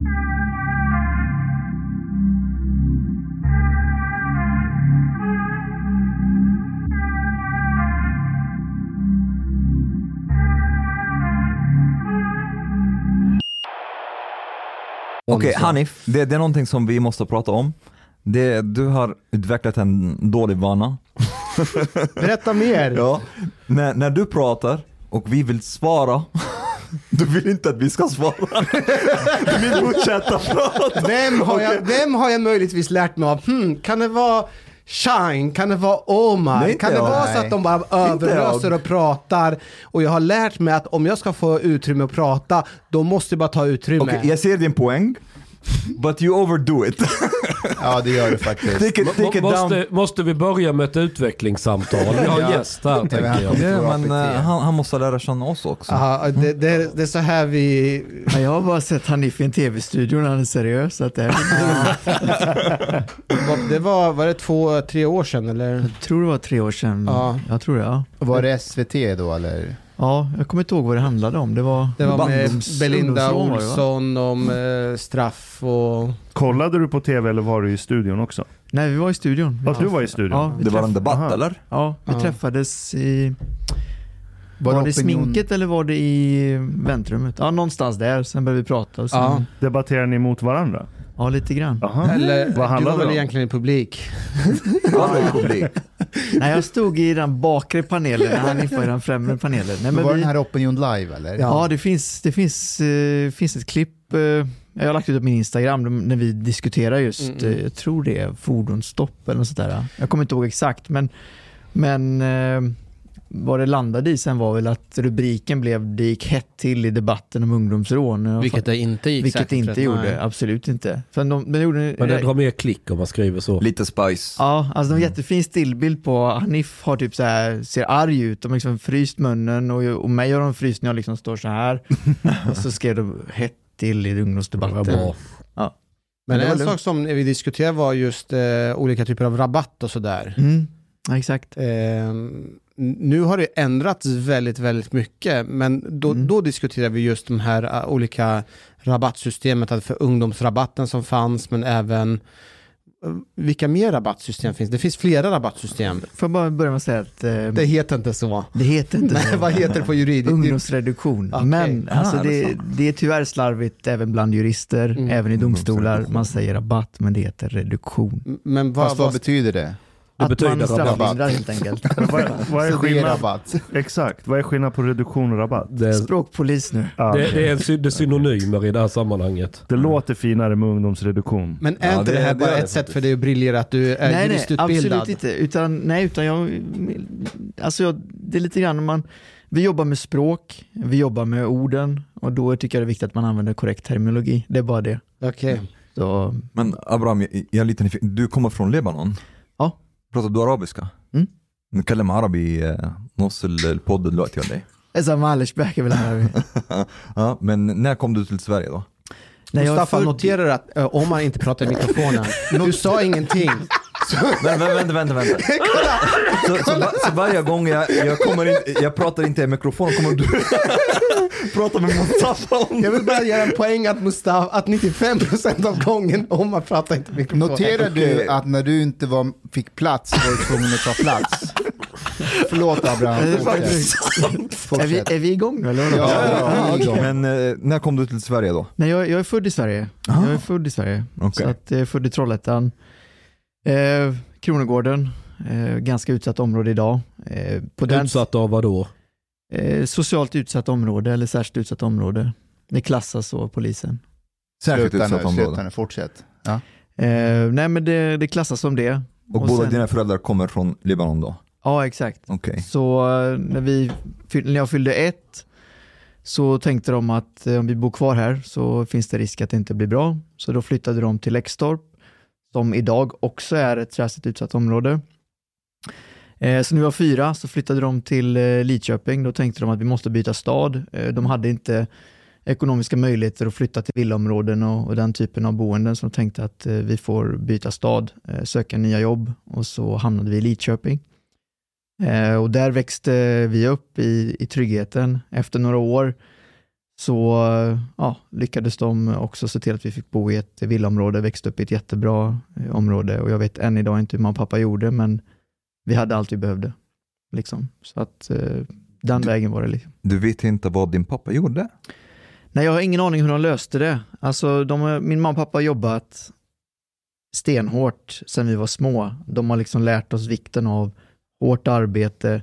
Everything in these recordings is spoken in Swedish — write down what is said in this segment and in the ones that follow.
Okej, Hanif, det, det är någonting som vi måste prata om. Det, du har utvecklat en dålig vana. Berätta mer. Ja, när, när du pratar och vi vill svara, du vill inte att vi ska svara. Du vill fortsätta prata. Vem har, jag, vem har jag möjligtvis lärt mig av? Hmm, kan det vara Shine? Kan det vara Omar? Nej, kan det jag. vara så att de bara överöser och pratar? Och jag har lärt mig att om jag ska få utrymme att prata, då måste jag bara ta utrymme. Okej, jag ser din poäng, but you overdo it. Ja, det gör du faktiskt. take it, take it down. Måste, måste vi börja med ett utvecklingssamtal? Vi har en Ja. gäst här tänker han jag. Ja, vara men eh, han, han måste lära känna oss också. Aha, det, det, det är så här vi... Ja, jag har bara sett Hanif i en tv-studio när han är seriös. Att det här, Det var, var det två, tre år sedan eller? jag tror det var tre år sedan. Ja. Jag tror det, ja. Var det SVT då eller? Ja, jag kommer inte ihåg vad det handlade om. Det var, Det var med Belinda var? Olsson om eh, straff och... Kollade du på tv eller var du i studion också? Nej, vi var i studion. Ja, du var i studion? Ja, Det var träff- en debatt Aha. eller? ja, vi Ja. träffades i... Var, Var det opinion- sminket eller var det i väntrummet? Ja, någonstans där. Sen började vi prata och sen, Ja. ja. Debatterar ni mot varandra? Lite grann. Aha. Eller, Vad du var väl om? egentligen i publik? I publik. Nej, jag stod i den bakre panelen när Hanif var i den främre panelen. Nej, Men var vi, den här Opinion Live eller? Ja, det finns, det finns, eh, finns ett klipp, eh, jag har lagt ut på min Instagram när vi diskuterar just, Mm, eh, jag tror det är fordonsstopp eller något sånt där. Jag kommer inte ihåg exakt, men, men vad det landade i sen var väl att rubriken blev det gick hett till i debatten om ungdomsrån. Vilket det inte gick vilket säkert det inte rätt, gjorde, nej. absolut inte. För de, men de gjorde, Men det drar mer klick om man skriver så. Lite spice. Ja, alltså de har jättefin stillbild på Hanif har typ så här, ser arg ut, de har liksom fryst munnen och, och mig har de fryst när jag liksom står så här. och så skrev de hett till i Det var ungdomsdebatten. bra. Men Det var en sak som vi diskuterade var just eh, olika typer av rabatt och sådär. Mm, ja, exakt. Eh, nu har det ändrats väldigt, väldigt mycket, men då, Mm. då diskuterar vi just de här eh, olika rabattsystemet, att för ungdomsrabatten som fanns, men även eh, vilka mer rabattsystem finns? Det finns flera rabattsystem. Får jag bara börja med att säga att eh, Det heter inte så. det heter inte Nej, så. vad heter det på juridiskt? Ungdomsreduktion. Okej. Men alltså, Ah, är det så? det är tyvärr slarvigt även bland jurister, Mm. även i domstolar. Man säger rabatt, men det heter reduktion. Men vad, Fast vad vad, betyder det? Det att betyder man strafflindrar helt enkelt. Vad, vad är är skillnad? rabatt. Exakt, vad är skillnad på reduktion och rabatt? Det, Språkpolis nu. Ja, det, det är sy- det är synonymer i det här sammanhanget. det låter finare med ungdomsreduktion. men är Ja, inte det, det- här bara är ett sätt för dig att briljera att du är nej, nej, juristutbildad? absolut inte. Utan, nej, utan jag, alltså jag, det är lite grann man, vi jobbar med språk, vi jobbar med orden och då tycker jag det är viktigt att man använder korrekt terminologi. Det är bara det. Okej. Så, Men Abraham, jag, jag är lite nyfiken. Du kommer från Libanon? Ja. Pratar du arabiska? Mm. نتكلم عربي آه، نص البود دلوقتي ولا ايه؟ Esa معلش بحكي بالعربي. ja, men när kom du till Sverige då? Nej, jag är Mustafa född- noterar att eh, om man inte pratar i mikrofonen, du sa ingenting. Vänta, vänta, vänta. vänta. så, så, va- så varje gång jag, jag, kommer in, jag pratar inte i mikrofon kommer du prata med Mustafa om Jag vill bara göra en poäng att Mustafa, att 95% av gången om man pratar inte i mikrofon. Noterar du att när du inte var, fick plats var du tvungen att ta plats? Förlåt Abraham, Det är vi, är vi igång nu eller? Ja, ja, ja. Men eh, när kom du till Sverige då? Nej, jag, jag är född i Sverige. Ah. Jag är född i Sverige. Okej. Så att jag är född i Trollhättan. Eh, Kronogården, eh, ganska utsatt område idag. Eh, på den, Utsatt av vad då? eh, socialt utsatt område eller särskilt utsatt område. Det klassas så av polisen. Särskilt Sluta utsatt nu, sluta område. nu, fortsätt. Ja. Eh, nej men det, det klassas som det. Och, Och båda sen- dina föräldrar kommer från Libanon då? Ja exakt. Okej. Så eh, när, vi, när jag fyllde ett så tänkte de att eh, om vi bor kvar här så finns det risk att det inte blir bra. Så då flyttade de till Läxtorp som idag också är ett särskilt utsatt område. Eh, så när vi var fyra så flyttade de till eh, Lidköping. Då tänkte de att vi måste byta stad. Eh, de hade inte ekonomiska möjligheter att flytta till villaområden och, och den typen av boenden. Så de tänkte att vi får byta stad, söka nya jobb och så hamnade vi i Lidköping. Och där växte vi upp i, i tryggheten. Efter några år så ja, lyckades de också se till att vi fick bo i ett villaområde, växte upp i ett jättebra eh, område och jag vet än idag inte hur mamma och pappa gjorde, men vi hade allt vi behövde. Liksom. Så att eh, den Du- vägen var det. Liksom. Du vet inte vad din pappa gjorde? Nej, jag har ingen aning hur de löste det. Alltså, de, min mamma och pappa har jobbat stenhårt sedan vi var små. De har liksom lärt oss vikten av hårt arbete,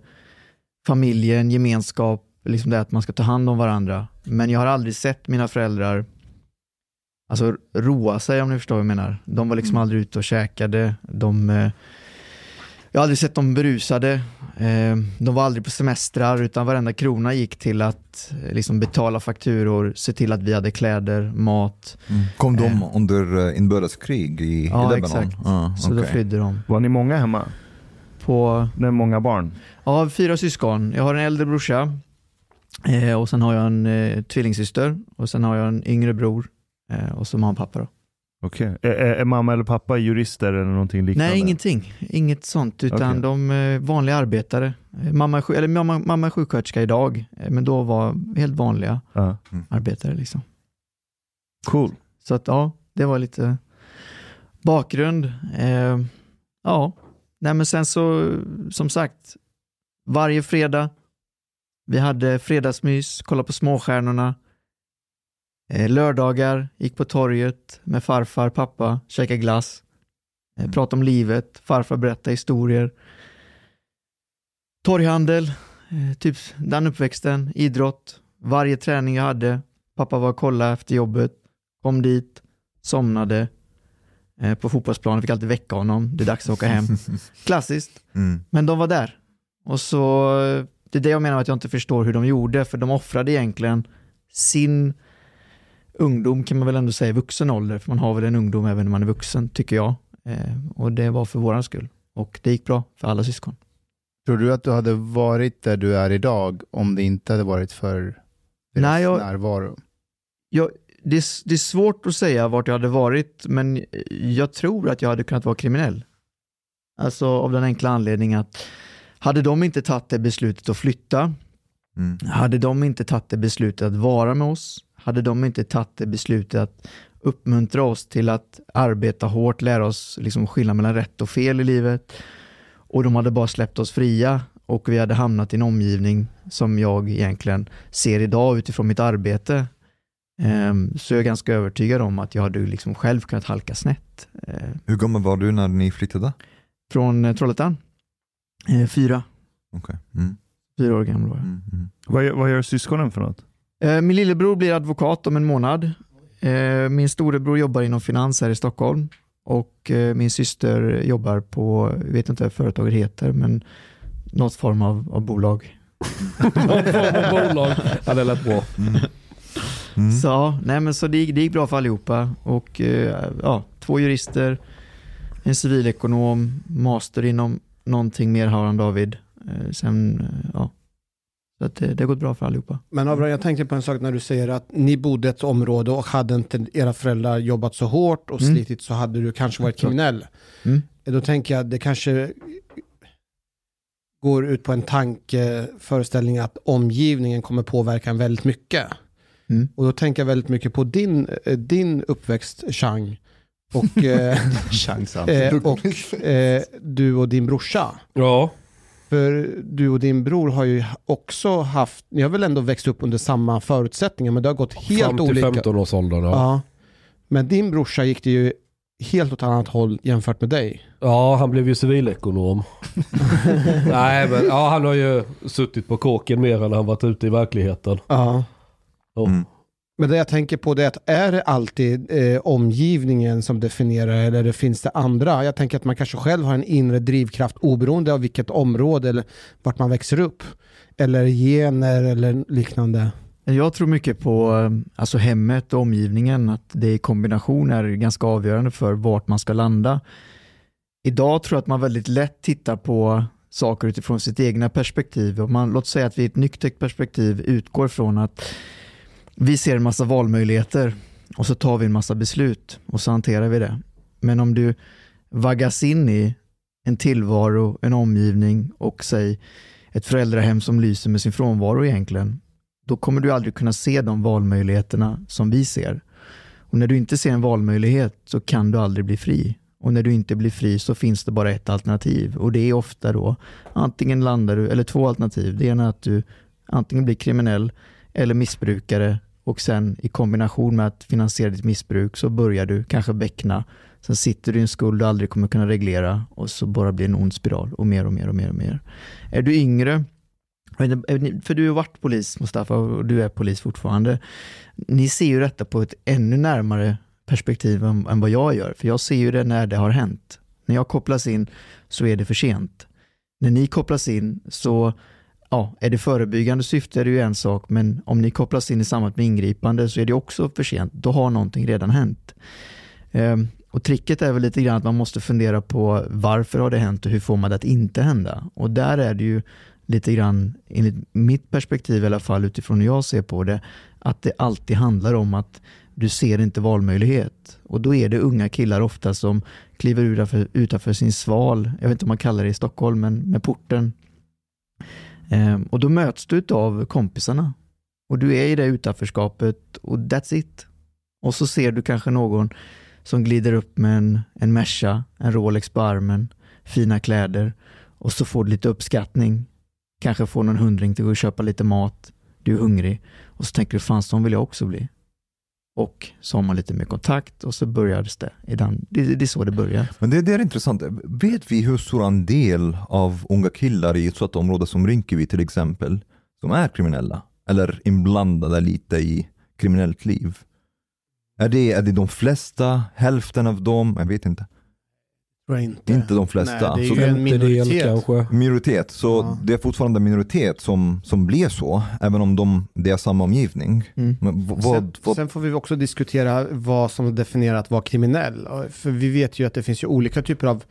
familjen, gemenskap, liksom det att man ska ta hand om varandra. Men jag har aldrig sett mina föräldrar alltså, roa sig om ni förstår vad jag menar. De var liksom aldrig ute och käkade. De, eh, jag har aldrig sett dem berusade. Eh, de var aldrig på semestrar utan varenda krona gick till att eh, liksom betala fakturor, se till att vi hade kläder, mat. Kom de Eh. under eh, inbördeskrig i, Ja, i Lebanon? exakt. Ja, Så då flydde de. Var ni många hemma? På, Det är många barn. ja, fyra syskon. Jag har en äldre brorsa eh, och sen har jag en eh, tvillingsyster och sen har jag en yngre bror eh, och så mamma och pappa. Då. Okej. Är, är, mamma eller pappa jurister eller någonting liknande? Nej, ingenting. Inget sånt, utan Okej. de är vanliga arbetare. Eh, Mamma är, eller mamma, mamma är sjuksköterska idag, eh, men då var helt vanliga Ja. arbetare. Liksom. Cool. Så att ja, det var lite bakgrund. Eh, ja, nej men sen så, som sagt, varje fredag, vi hade fredagsmys, kolla på småstjärnorna. Eh, lördagar, gick på torget med farfar, pappa, käka glass. Eh, prata om livet, farfar berätta historier. Torghandel, eh, typ den uppväxten, idrott. Varje träning jag hade, pappa var och kollade efter jobbet kom dit, somnade på fotbollsplanen, fick alltid väcka honom, det är dags att åka hem. Klassiskt, Mm. men de var där. Och så, det är det jag menar att jag inte förstår hur de gjorde, för de offrade egentligen sin ungdom kan man väl ändå säga i vuxen ålder, för man har väl en ungdom även när man är vuxen, tycker jag. Eh, och det var för våran skull. Och det gick bra för alla syskon. Tror du att du hade varit där du är idag om det inte hade varit för deras Nej, jag- närvaro? jag, det, är, det är svårt att säga vart jag hade varit, men jag tror att jag hade kunnat vara kriminell. Alltså av den enkla anledningen att hade de inte tagit det beslutet att flytta, Mm. hade de inte tagit det beslutet att vara med oss, hade de inte tagit det beslutet att uppmuntra oss till att arbeta hårt, lära oss liksom skillnad mellan rätt och fel i livet och de hade bara släppt oss fria och vi hade hamnat i en omgivning som jag egentligen ser idag utifrån mitt arbete Ehm, Så jag är ganska övertygad om att jag hade liksom själv kunnat halka snett. eh, Hur gammal var du när ni flyttade? Från eh, Trollhättan. Eh, Fyra, Okej. Mm. fyra år gammal var jag. Mm. Mm. Vad, gör- vad gör syskonen för något? Eh, Min lillebror blir advokat om en månad. Eh, Min storebror jobbar inom finans här i Stockholm. Och eh, min syster jobbar på, jag vet inte vad företaget heter, men något form av, av bolag. Någon form av bolag. Ja, det lät bra. Mm. Mm. Så, ja, nej, men så det, gick- det gick bra för allihopa. Och eh, ja, två jurister, en civilekonom, master inom någonting mer har han David. Eh, Sen, eh, ja. Så att det, det har gått bra för allihopa. Men Abraham, jag tänkte på en sak när du säger att ni bodde i ett område och hade inte era föräldrar jobbat så hårt och Mm. slitit så hade du kanske varit kriminell. Mm. Då tänker jag att det kanske går ut på en tankeföreställning att omgivningen kommer påverka en väldigt mycket. Mm. Och då tänker jag väldigt mycket på din, eh, din uppväxt, Chang. Och, eh, eh, och eh, du och din brorsa. Ja, För du och din bror har ju också haft, ni har väl ändå växt upp under samma förutsättningar, men det har gått helt fram till olika. 15-årsåldern. Ja. Ja. Men din brorsa gick det ju helt åt annat håll jämfört med dig. ja, han blev ju civilekonom. Nej, men ja, han har ju suttit på kåken mer än han varit ute i verkligheten. Ja. Ja. Mm. Men det jag tänker på det är att är det alltid eh, omgivningen som definierar eller det finns det andra? Jag tänker att man kanske själv har en inre drivkraft oberoende av vilket område eller vart man växer upp. Eller gener eller liknande. Jag tror mycket på eh, alltså hemmet och omgivningen, att det i kombination är ganska avgörande för vart man ska landa. Idag tror jag att man väldigt lätt tittar på saker utifrån sitt egna perspektiv. Om man, låt säga att vi i ett nyktert perspektiv utgår från att vi ser en massa valmöjligheter och så tar vi en massa beslut och så hanterar vi det. Men om du vaggas in i en tillvaro, en omgivning och säg ett föräldrahem som lyser med sin frånvaro egentligen, då kommer du aldrig kunna se de valmöjligheterna som vi ser. Och när du inte ser en valmöjlighet så kan du aldrig bli fri. Och när du inte blir fri så finns det bara ett alternativ och det är ofta då antingen landar du, eller två alternativ. Det ena är att du antingen blir kriminell eller missbrukare och sen i kombination med att finansiera ditt missbruk så börjar du kanske beckna. Sen sitter du i en skuld du aldrig kommer kunna reglera och så bara blir det en ond spiral och mer och mer och mer och mer. Är du yngre, för du har varit polis Mustafa och du är polis fortfarande. Ni ser ju detta på ett ännu närmare perspektiv än, än vad jag gör, för jag ser ju det när det har hänt. När jag kopplas in så är det för sent. När ni kopplas in så ja, är det förebyggande syfte är det ju en sak, men om ni kopplas in i samband med ingripande så är det också för sent. Då har någonting redan hänt. Ehm, och tricket är väl lite grann att man måste fundera på varför har det hänt och hur får man det att inte hända? Och där är det ju lite grann, enligt mitt perspektiv i alla fall, utifrån hur jag ser på det, att det alltid handlar om att du ser inte valmöjlighet. Och då är det unga killar ofta som kliver utanför, utanför sin sval, jag vet inte om man kallar det i Stockholm, men med porten. Ehm, och då möts du av kompisarna. Och du är i det utanförskapet och that's it. Och så ser du kanske någon som glider upp med en, en Merca, en Rolex på armen, fina kläder och så får du lite uppskattning. Kanske får någon hundring till att köpa lite mat. Du är hungrig och så tänker du fan sån vill jag också bli. Och så har man lite mer kontakt och så börjades det. Det, det är så det börjar. Men det, det är intressant. Vet vi hur stor andel av unga killar i ett sådant område som Rinkeby till exempel, som är kriminella? Eller inblandade lite i kriminellt liv? Är det, är det de flesta, hälften av dem? Jag vet inte. Tror jag inte. Inte de flesta. Nej, det är Så ju en Femtedel minoritet. kanske. minoritet, så Ja. det är fortfarande en minoritet som, som blir så, även om de, det är samma omgivning. Mm. Vad, Sen, vad, sen får vi också diskutera vad som definierar att vara kriminell. För vi vet ju att det finns ju olika typer av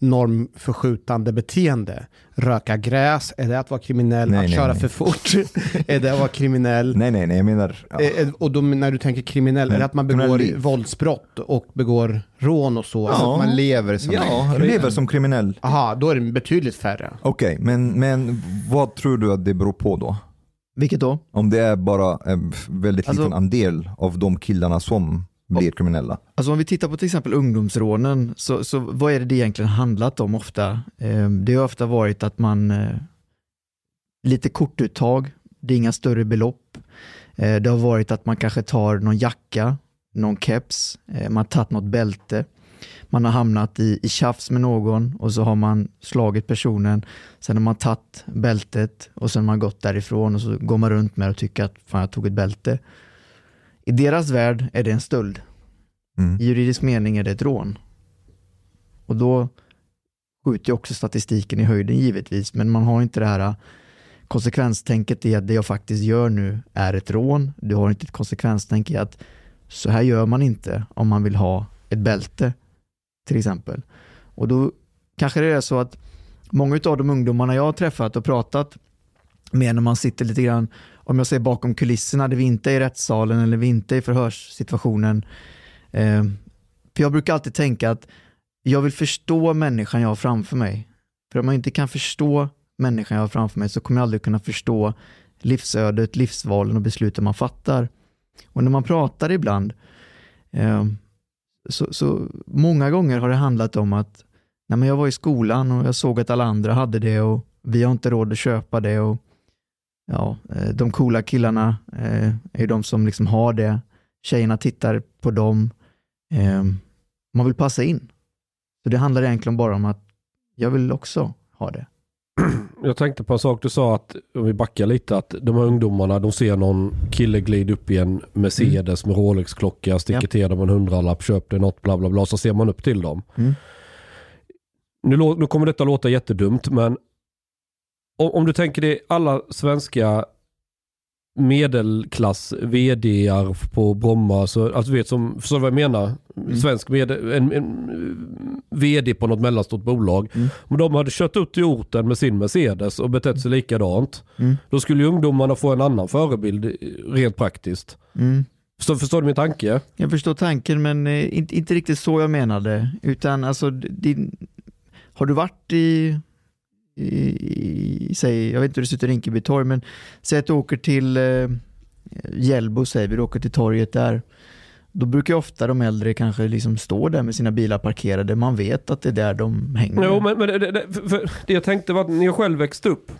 normförskjutande beteende. Röka gräs, är det att vara kriminell? Nej, att nej, köra nej. för fort, är det att vara kriminell? nej, nej, nej, jag menar... Ja. Eh, eh, Och då, när du tänker kriminell, är Men det att man begår liv. våldsbrott och begår rån och så? Ja. Så att man lever som Ja, lever som kriminell. Aha, då är det betydligt färre. Okej, men, men vad tror du att det beror på då? Vilket då? Om det är bara en väldigt Alltså- liten andel av de killarna som blir kriminella. Alltså om vi tittar på till exempel ungdomsrånen, så, så vad är det det egentligen handlat om ofta? Eh, det har ofta varit att man, eh, lite kortuttag, det är inga större belopp. Eh, det har varit att man kanske tar någon jacka, någon keps, eh, man har tagit något bälte. Man har hamnat i, i tjafs med någon och så har man slagit personen. Sen har man tagit bältet och sen har man gått därifrån och så går man runt med och tycker att fan jag tog ett bälte. I deras värld är det en stöld. Mm. I juridisk mening är det ett rån. Och då skjuter ju också statistiken i höjden givetvis, men man har inte det här konsekvenstänket i att det jag faktiskt gör nu är ett rån. Du har inte ett konsekvenstänk i att så här gör man inte om man vill ha ett bälte till exempel. Och då kanske det är så att många av de ungdomarna jag har träffat och pratat med när man sitter lite grann, om jag säger bakom kulisserna, där vi inte är i rättssalen eller vi inte är i förhörssituationen. Eh, för jag brukar alltid tänka att jag vill förstå människan jag har framför mig. För om jag inte kan förstå människan jag har framför mig så kommer jag aldrig kunna förstå livsödet, livsvalen och besluten man fattar. Och när man pratar ibland, eh, så, så många gånger har det handlat om att nej jag var i skolan och jag såg att alla andra hade det och vi har inte råd att köpa det och ja, eh, de coola killarna eh, är de som liksom har det. Tjejerna tittar på dem. Eh, man vill passa in. Så det handlar egentligen bara om att jag vill också ha det. Jag tänkte på en sak du sa att, om vi backar lite, att de här ungdomarna de ser någon kille glida upp i en Mercedes med Rolex-klocka, sticker Ja. till dem en hundralapp, köp dig något, bla bla bla, så ser man upp till dem. Mm. Nu, nu kommer detta låta jättedumt, men om, du tänker dig alla svenska medelklass vdar på Bromma, så, alltså vet som, förstår du vad jag menar? Mm. Svensk med, en, en vd på något mellanstort bolag. Mm. Om de hade kört ut i orten med sin Mercedes och betett sig likadant. Mm. Då skulle ju ungdomarna få en annan förebild rent praktiskt. Mm. Förstår, förstår du min tanke? Jag förstår tanken men eh, inte, inte riktigt så jag menade. Utan alltså, din, har du varit i, i, säg, jag vet inte hur det ser ut i Rinkeby torg, men säg att du åker till eh, Hjällbo, säger vi, du åker till torget där. Då brukar ofta de äldre kanske liksom stå där med sina bilar parkerade. Man vet att det är där de hänger. Jo, men, men det, det, det jag tänkte var att när jag själv växte upp.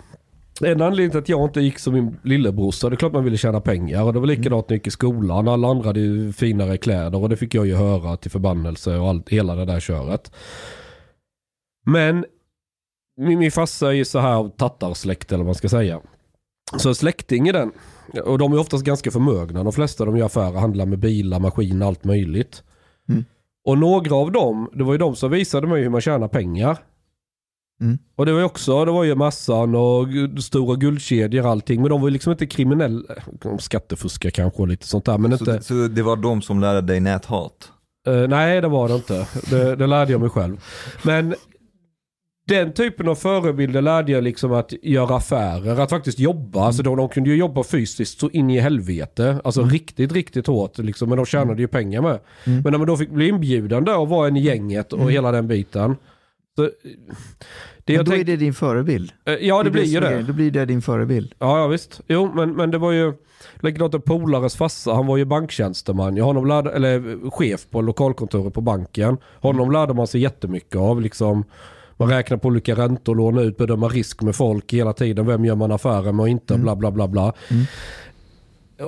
En anledning till att jag inte gick som min lillebrorsa, det är klart man ville tjäna pengar. Och det var likadant när jag gick i skolan. Alla andra hade ju finare kläder och det fick jag ju höra till förbannelse och allt, hela det där köret. Men min, min farsa är ju så här av tattarsläkt eller vad man ska säga. Så en släkting i den. Och de är oftast ganska förmögna. De flesta de gör affärer handlar med bilar, maskiner, allt möjligt. Mm. Och några av dem, det var ju de som visade mig hur man tjänar pengar. Mm. Och det var ju också, det var ju massan och stora guldkedjor och allting. Men de var ju liksom inte kriminella. De skattefuskar kanske och lite sånt där. Men Så, inte, så det var de som lärde dig näthat? Eh, nej, det var det inte. Det, det lärde jag mig själv. Men den typen av förebilder lärde jag liksom att göra affärer, att faktiskt jobba. Alltså de, de kunde ju jobba fysiskt så in i helvete. Alltså riktigt, riktigt hårt. Liksom, men de tjänade ju pengar med. Mm. Men när man då fick bli inbjuden där och vara en i gänget och hela den biten. Så, det Men då är tänk, det din förebild. eh, ja, det blir ju är det. Då blir det din förebild. Ja, ja visst. Jo, men, men det var ju likadant en polares farsa. Han var ju banktjänsteman. Jag honom lärde, eller chef på lokalkontoret på banken. Honom lärde man sig jättemycket av. Liksom, man räknar på olika räntor, låna ut, bedöma risk med folk hela tiden. Vem gör man affärer med och inte? Bla, bla, bla, bla. Mm.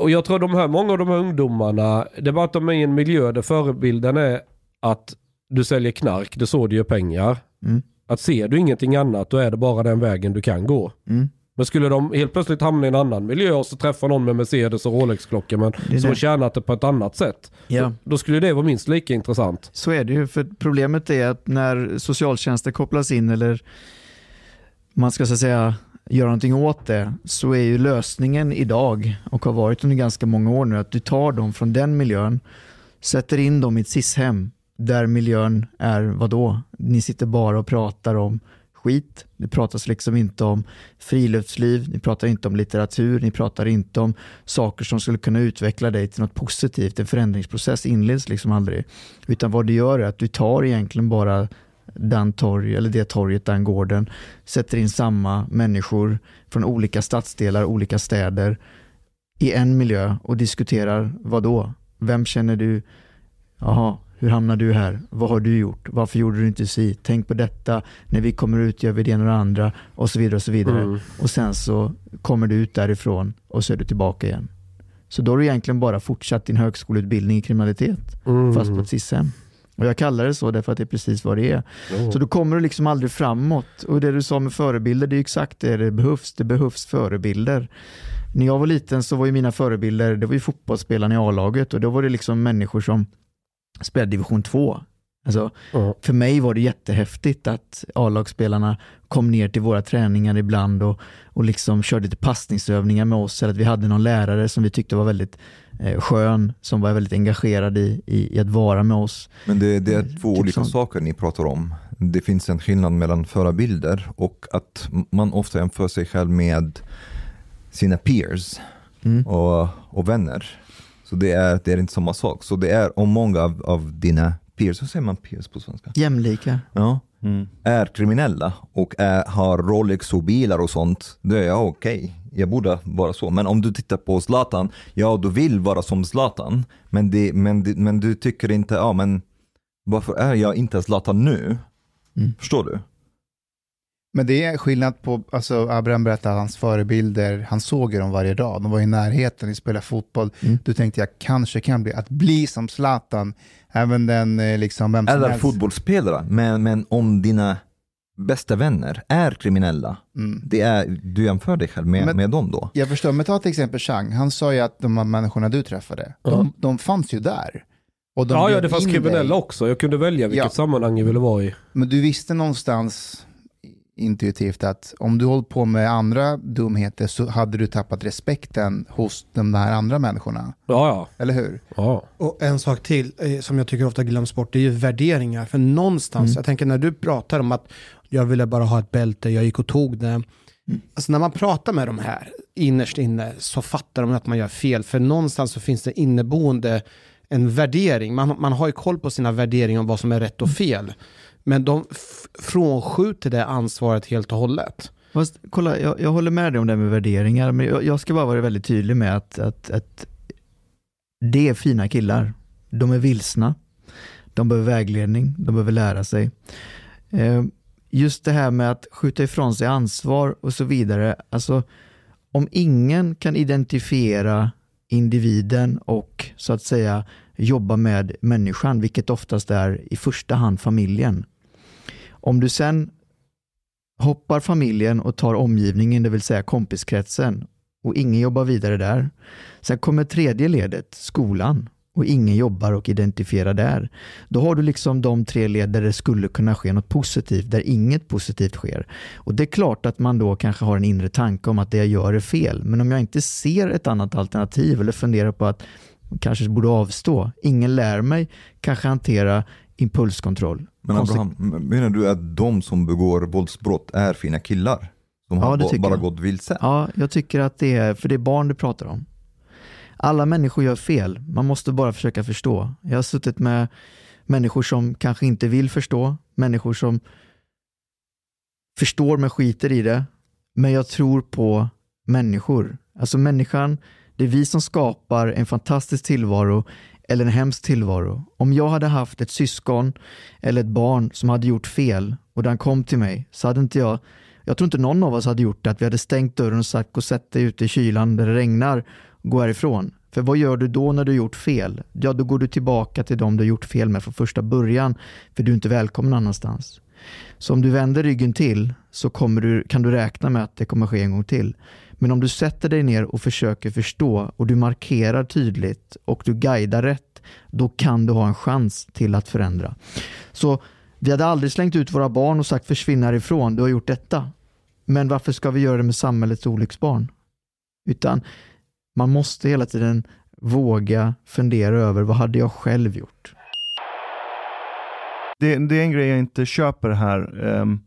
Och jag tror de här, många av de här ungdomarna, det är bara att de är i en miljö där förebilden är att du säljer knark, det är så du gör pengar. Mm. Att ser du ingenting annat, då är det bara den vägen du kan gå. Mm. Men skulle de helt plötsligt hamna i en annan miljö och så träffa någon med Mercedes och Rolex-klocka men Det som har det. tjänat det på ett annat sätt. Ja. Då, då skulle det vara minst lika intressant. Så är det ju, för problemet är att när socialtjänsten kopplas in eller man ska så att säga göra någonting åt det så är ju lösningen idag och har varit under ganska många år nu att du tar dem från den miljön, sätter in dem i ett SIS-hem där miljön är vadå? Ni sitter bara och pratar om skit. Det pratas liksom inte om friluftsliv, ni pratar inte om litteratur, ni pratar inte om saker som skulle kunna utveckla dig till något positivt. En förändringsprocess inleds liksom aldrig. Utan vad du gör är att du tar egentligen bara den torg, eller det torget, den gården, sätter in samma människor från olika stadsdelar, olika städer i en miljö och diskuterar vad då? Vem känner du? Jaha, hur hamnar du här? Vad har du gjort? Varför gjorde du inte si? Tänk på detta. När vi kommer ut gör vi det ena och det andra och så vidare och så vidare. Mm. Och sen så kommer du ut därifrån och så är du tillbaka igen. Så då har du egentligen bara fortsatt din högskoleutbildning i kriminalitet Mm. fast på ett SIS-hem. Och jag kallar det så därför att det är precis vad det är. Jo. Så då kommer du liksom aldrig framåt. Och det du sa med förebilder, det är ju exakt det det behövs. Det behövs förebilder. När jag var liten så var ju mina förebilder, det var ju fotbollsspelarna i A-laget och då var det liksom människor som spelade division 2. Alltså, Ja. för mig var det jättehäftigt att A-lagsspelarna kom ner till våra träningar ibland och, och liksom körde lite passningsövningar med oss. Eller att vi hade någon lärare som vi tyckte var väldigt eh, skön, som var väldigt engagerad i, i, i att vara med oss. Men det, det är två Typ olika sånt. saker ni pratar om. Det finns en skillnad mellan förebilder och att man ofta jämför sig själv med sina peers Mm. och, och vänner. Så det är, det är inte samma sak. Så det är om många av, av dina peers, hur säger man peers på svenska? Jämlika. Ja, Mm. är kriminella och är, har Rolex och bilar och sånt, då är jag okej. Jag borde vara så. Men om du tittar på Zlatan, ja du vill vara som Zlatan, men, det, men, det, men du tycker inte, ja men varför är jag inte Zlatan nu? Mm. Förstår du? Men det är skillnad på, alltså Abraham berättade att hans förebilder, han såg ju dem varje dag. De var i närheten, de spelade fotboll. Mm. Du tänkte jag kanske kan bli, att bli som Zlatan, även den eh, liksom, vem som Eller helst. fotbollsspelare, men, men om dina bästa vänner är kriminella, Mm. det är, du jämför dig själv med, Men- med dem då? Jag förstår, men ta till exempel Chang, han sa ju att de här människorna du träffade, Ja. de, de fanns ju där. Och de Ja, ja, det fanns in kriminella dig. också. Jag kunde välja vilket Ja. sammanhang jag ville vara i. Men du visste någonstans intuitivt att om du hållit på med andra dumheter så hade du tappat respekten hos de här andra människorna. Ja, ja. Eller hur? ja. Och en sak till eh, som jag tycker ofta glöms bort, det är ju värderingar. För någonstans, Mm. jag tänker när du pratar om att jag ville bara ha ett bälte, jag gick och tog det. Alltså när man pratar med de här innerst inne så fattar de att man gör fel. För någonstans så finns det inneboende en värdering. Man, man har ju koll på sina värderingar om vad som är rätt och fel. Men de frånskjuter det ansvaret helt och hållet. Fast, kolla, jag, jag håller med dig om det med värderingar, men jag, jag ska bara vara väldigt tydlig med att, att, att det är fina killar. De är vilsna. De behöver vägledning, de behöver lära sig. Eh, just det här med att skjuta ifrån sig ansvar och så vidare. Alltså, om ingen kan identifiera individen och så att säga jobba med människan, vilket oftast är i första hand familjen. Om du sen hoppar familjen och tar omgivningen, det vill säga kompiskretsen och ingen jobbar vidare där. Sen kommer tredje ledet, skolan och ingen jobbar och identifierar där. Då har du liksom de tre led där det skulle kunna ske något positivt, där inget positivt sker. Och det är klart att man då kanske har en inre tanke om att det jag gör är fel, men om jag inte ser ett annat alternativ eller funderar på att kanske borde avstå, ingen lär mig kanske hantera impulskontroll. Men. Abraham, menar du att de som begår våldsbrott är fina killar? Som Ja, har bara jag. gått vilse? Ja, jag tycker att det är, för det är barn du pratar om. Alla människor gör fel, man måste bara försöka förstå. Jag har suttit med människor som kanske inte vill förstå, människor som förstår men skiter i det. Men jag tror på människor. Alltså människan, det är vi som skapar en fantastisk tillvaro eller en hemsk tillvaro. Om jag hade haft ett syskon eller ett barn som hade gjort fel och den kom till mig så hade inte jag jag tror inte någon av oss hade gjort det, att vi hade stängt dörren och sagt gå och sätt dig ute i kylan där det regnar, gå härifrån. För vad gör du då när du gjort fel? Ja, då går du tillbaka till dem du gjort fel med från första början, för du är inte välkommen någon annanstans. Så om du vänder ryggen till så kommer du, kan du räkna med att det kommer ske en gång till. Men om du sätter dig ner och försöker förstå och du markerar tydligt och du guidar rätt, då kan du ha en chans till att förändra. Så vi hade aldrig slängt ut våra barn och sagt försvinn härifrån, du har gjort detta. Men varför ska vi göra det med samhällets olycksbarn? Utan man måste hela tiden våga fundera över vad hade jag själv gjort? Det, det är en grej jag inte köper här. Ehm,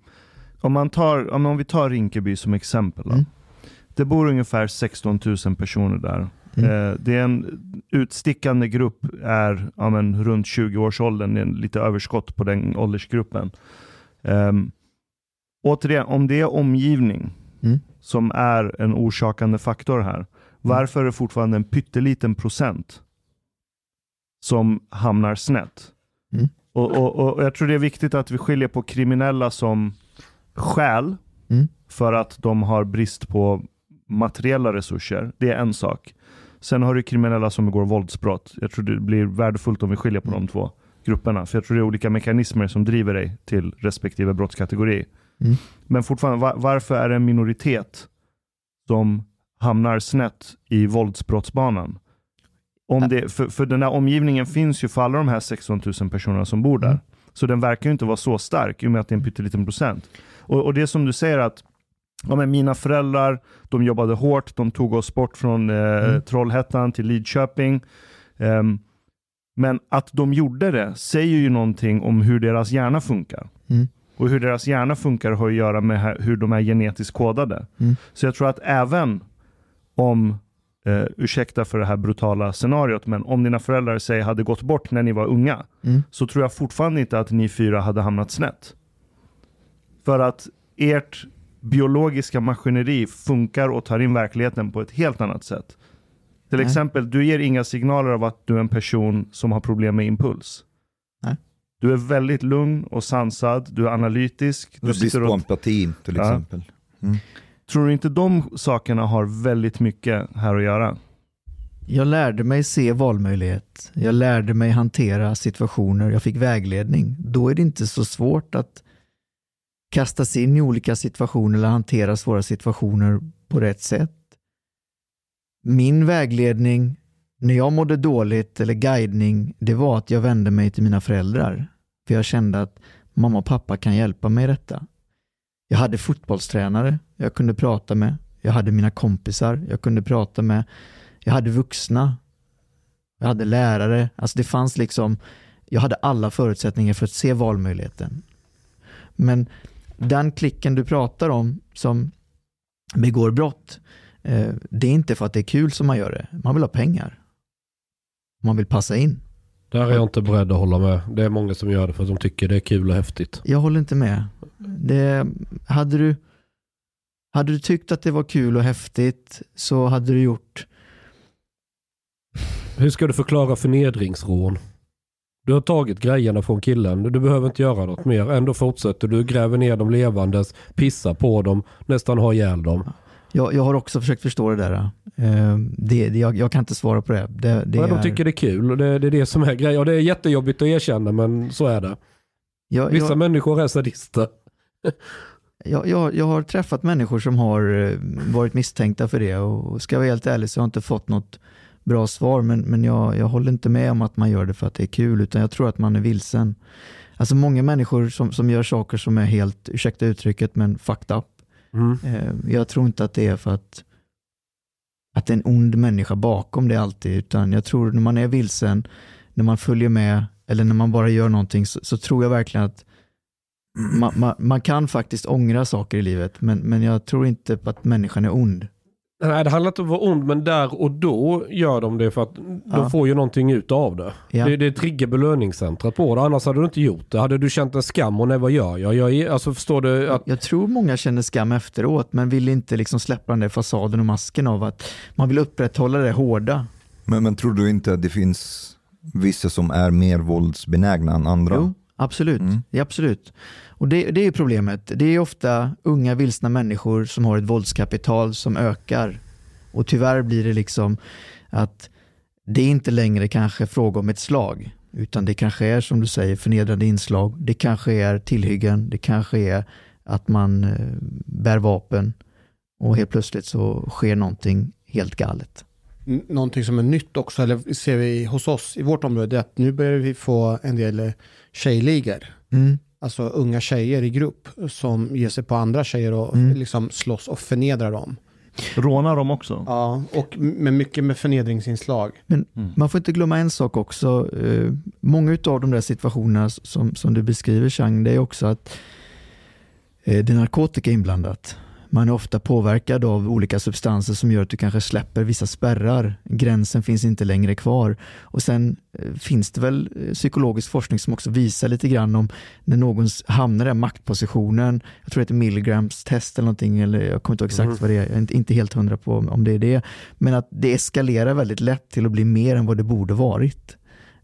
om, man tar, om, om vi tar Rinkeby som exempel. Då. Mm. Det bor ungefär 16 000 personer där. Mm. Eh, det är en utstickande grupp, är ja, men, runt 20-årsåldern, det är lite överskott på den åldersgruppen. Um, återigen, om det är omgivning Mm. som är en orsakande faktor här, varför är det fortfarande en pytteliten procent som hamnar snett? Mm. Och, och, och jag tror det är viktigt att vi skiljer på kriminella som skäl Mm. för att de har brist på materiella resurser. Det är en sak. Sen har du kriminella som begår våldsbrott. Jag tror det blir värdefullt om vi skiljer på de två grupperna. För jag tror det är olika mekanismer som driver dig till respektive brottskategori. Mm. Men fortfarande, va- varför är det en minoritet som hamnar snett i våldsbrottsbanan? Om det, för, för den här omgivningen finns ju för alla de här 16 000 personerna som bor där. Mm. Så den verkar ju inte vara så stark i och med att det är en pytteliten procent. Och, och det som du säger att ja, men mina föräldrar, de jobbade hårt, de tog oss bort från eh, Mm. Trollhättan till Lidköping. Ehm, men att de gjorde det säger ju någonting om hur deras hjärna funkar. Mm. Och hur deras hjärna funkar har att göra med hur de är genetiskt kodade. Mm. Så jag tror att även om, eh, ursäkta för det här brutala scenariot, men om dina föräldrar säg hade gått bort när ni var unga, Mm. så tror jag fortfarande inte att ni fyra hade hamnat snett. För att ert biologiska maskineri funkar och tar in verkligheten på ett helt annat sätt. Till Nej. exempel, du ger inga signaler av att du är en person som har problem med impuls. Nej. Du är väldigt lugn och sansad, du är analytisk. Du sitter på och, empati till Ja. exempel. tror du inte de sakerna har väldigt mycket här att göra? Jag lärde mig se valmöjlighet. Jag lärde mig hantera situationer. Jag fick vägledning. Då är det inte så svårt att kastas in i olika situationer eller hantera svåra situationer på rätt sätt. Min vägledning när jag mådde dåligt eller guidning, det var att jag vände mig till mina föräldrar. För jag kände att mamma och pappa kan hjälpa mig i detta. Jag hade fotbollstränare jag kunde prata med. Jag hade mina kompisar jag kunde prata med. Jag hade vuxna. Jag hade lärare. Alltså det fanns liksom, jag hade alla förutsättningar för att se valmöjligheten. Men den klicken du pratar om som begår brott, eh, det är inte för att det är kul som man gör det. Man vill ha pengar. Man vill passa in. Där är jag inte beredd att hålla med. Det är många som gör det för att de tycker det är kul och häftigt. Jag håller inte med. Det, hade, du, hade du tyckt att det var kul och häftigt så hade du gjort Hur ska du förklara förnedringsrån? Du har tagit grejerna från killen. Du behöver inte göra något mer. Ändå fortsätter du. Gräver ner dem levandes. Pissar på dem. Nästan har ihjäl dem. Jag, jag har också försökt förstå det där. Eh, det, det, jag, jag kan inte svara på det. det, det Men de är- tycker det är kul. och Det, det är det som är grejen. Och det är jättejobbigt att erkänna men så är det. jag, Vissa jag, människor är sadister. jag, jag, jag har träffat människor som har eh, varit misstänkta för det och ska jag vara helt ärlig så har jag inte fått något bra svar men, men jag, jag håller inte med om att man gör det för att det är kul utan jag tror att man är vilsen. Alltså många människor som, som gör saker som är helt, ursäkta uttrycket, men fucked up. Mm. Eh, Jag tror inte att det är för att, att det är en ond människa bakom det alltid, utan jag tror när man är vilsen, när man följer med eller när man bara gör någonting så, så tror jag verkligen att man, man, man kan faktiskt ångra saker i livet, men, men jag tror inte på att människan är ond. Nej, det handlar inte om att vara ond, men där och då gör de det för att de Ja. får ju någonting ut av det. Ja. Det, det triggar belöningscentret på det, annars hade du inte gjort det. Hade du känt en skam och nej, vad gör jag? jag alltså förstår du att Jag tror många känner skam efteråt, men vill inte liksom släppa den där fasaden och masken av att man vill upprätthålla det hårda. Men, men tror du inte att det finns vissa som är mer våldsbenägna än andra? Jo, absolut. Mm. Ja, absolut. Och det, det är problemet. Det är ofta unga vilsna människor som har ett våldskapital som ökar. Och tyvärr blir det liksom att det är inte längre kanske fråga om ett slag, utan det kanske är som du säger förnedrande inslag. Det kanske är tillhyggen, det kanske är att man eh, bär vapen och helt plötsligt så sker någonting helt galet. Någonting som är nytt också, eller ser vi hos oss i vårt område, är att nu börjar vi få en del eh, tjejligor. Mm. Alltså unga tjejer i grupp som ger sig på andra tjejer och Mm. liksom slåss och förnedrar dem. Rånar de också? Ja, och med mycket med förnedringsinslag. Men Mm. man får inte glömma en sak också. Eh, många av de där situationerna som, som du beskriver Chang, det är också att eh, det är narkotika inblandat. Man är ofta påverkad av olika substanser som gör att du kanske släpper vissa spärrar. Gränsen finns inte längre kvar. Och sen eh, finns det väl eh, psykologisk forskning som också visar lite grann om när någon hamnar i den maktpositionen. Jag tror det heter Milgrams test eller någonting, eller jag kommer inte ihåg exakt Mhm. vad det är. Jag är inte helt hundra på om det är det. Men att det eskalerar väldigt lätt till att bli mer än vad det borde varit.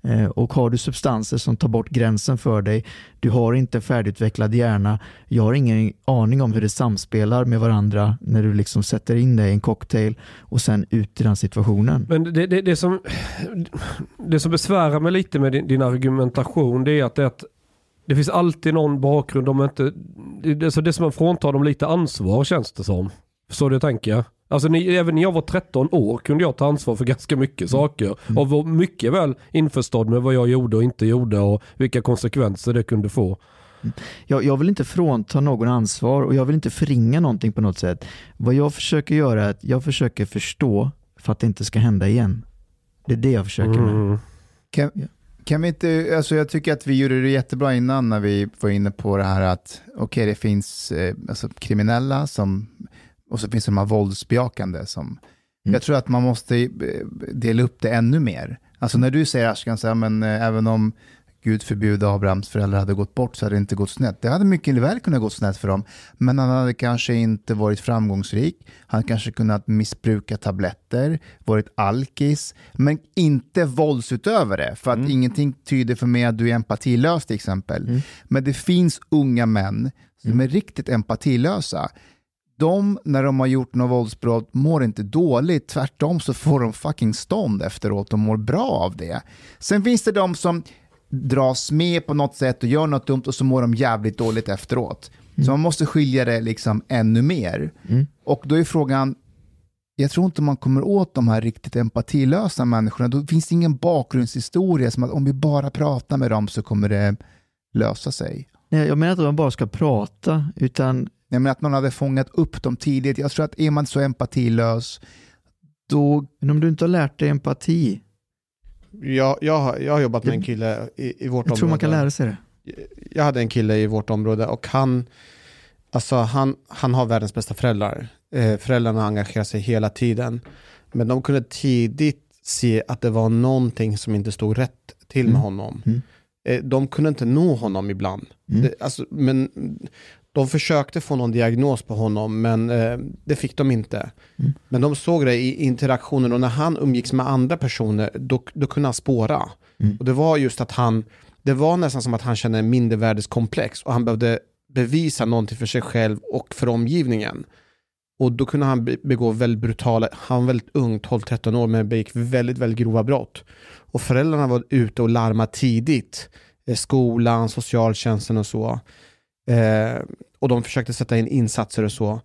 Eh, och har du substanser som tar bort gränsen för dig, du har inte färdigutvecklad hjärna, jag har ingen aning om hur det samspelar med varandra när du liksom sätter in dig i en cocktail och sen ut i den situationen. Men det, det, det, som, det som besvärar mig lite med din, din argumentation det är att det, att det finns alltid någon bakgrund om inte... Det, alltså det, så det är som att frånta dem lite ansvar känns det som. Så det tänker jag. Alltså ni, även när jag var 13 år kunde jag ta ansvar för ganska mycket saker. Och var mycket väl införstådd med vad jag gjorde och inte gjorde och vilka konsekvenser det kunde få. Jag, jag vill inte frånta någon ansvar och jag vill inte förringa någonting på något sätt. Vad jag försöker göra är att jag försöker förstå för att det inte ska hända igen. Det är det jag försöker med. Mm. Kan, kan vi inte, alltså jag tycker att vi gjorde det jättebra innan när vi var inne på det här att okej det finns eh, alltså, kriminella som, och så finns det de här våldsbejakande som, Mm. jag tror att man måste eh, dela upp det ännu mer. Alltså när du säger Ashkan, så här, men eh, även om Gud förbjude Abrahams föräldrar hade gått bort så hade det inte gått snett. Det hade mycket väl kunnat gå snett för dem, men han hade kanske inte varit framgångsrik. Han kanske kunnat missbruka tabletter, varit alkis, men inte våldsutövare. För att Mm. ingenting tyder för mig att du är empatilös till exempel. Mm. Men det finns unga män som är riktigt empatilösa. De, när de har gjort något våldsbrott, mår inte dåligt. Tvärtom så får de fucking stånd efteråt och mår bra av det. Sen finns det de som dras med på något sätt och gör något dumt och så mår de jävligt dåligt efteråt. Så man måste skilja det liksom ännu mer. Mm. Och då är frågan, jag tror inte man kommer åt de här riktigt empatilösa människorna. Då finns det ingen bakgrundshistoria som att om vi bara pratar med dem så kommer det lösa sig. Nej, jag menar inte att man bara ska prata, utan Jag menar att någon hade fångat upp dem tidigt. Jag tror att är man så empatilös, då... men om du inte har lärt dig empati, Jag, jag, har, jag har jobbat med en kille i, i vårt jag område. tror man kan lära sig det. jag hade en kille i vårt område och han, alltså han, han har världens bästa föräldrar. Eh, föräldrarna engagerar sig hela tiden. Men de kunde tidigt se att det var någonting som inte stod rätt till med Mm. honom. Mm. Eh, De kunde inte nå honom ibland. Mm. Det, alltså, men de försökte få någon diagnos på honom, men eh, det fick de inte. Mm. Men de såg det i interaktionen och när han umgicks med andra personer, då, då kunde han spåra. Mm. Och det var just att han, det var nästan som att han kände en mindervärdeskomplex och han behövde bevisa någonting för sig själv och för omgivningen. Och då kunde han be- begå väldigt brutala, han var väldigt ung, 12-13 år, men begick väldigt, väldigt grova brott. Och föräldrarna var ute och larmade tidigt. Eh, Skolan, socialtjänsten och så. Eh, och de försökte sätta in insatser och så.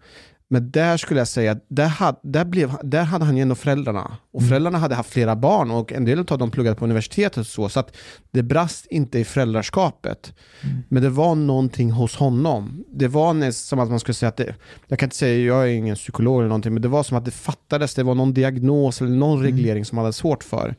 Men där skulle jag säga, där hade, där blev, där hade han ju ändå föräldrarna. Och Mm. föräldrarna hade haft flera barn och en del av dem pluggade på universitetet och så. Så att det brast inte i föräldraskapet. Mm. Men det var någonting hos honom. Det var som att man skulle säga att det, jag kan inte säga, jag är ingen psykolog eller någonting, men det var som att det fattades, det var någon diagnos eller någon Mm. reglering som han hade svårt för.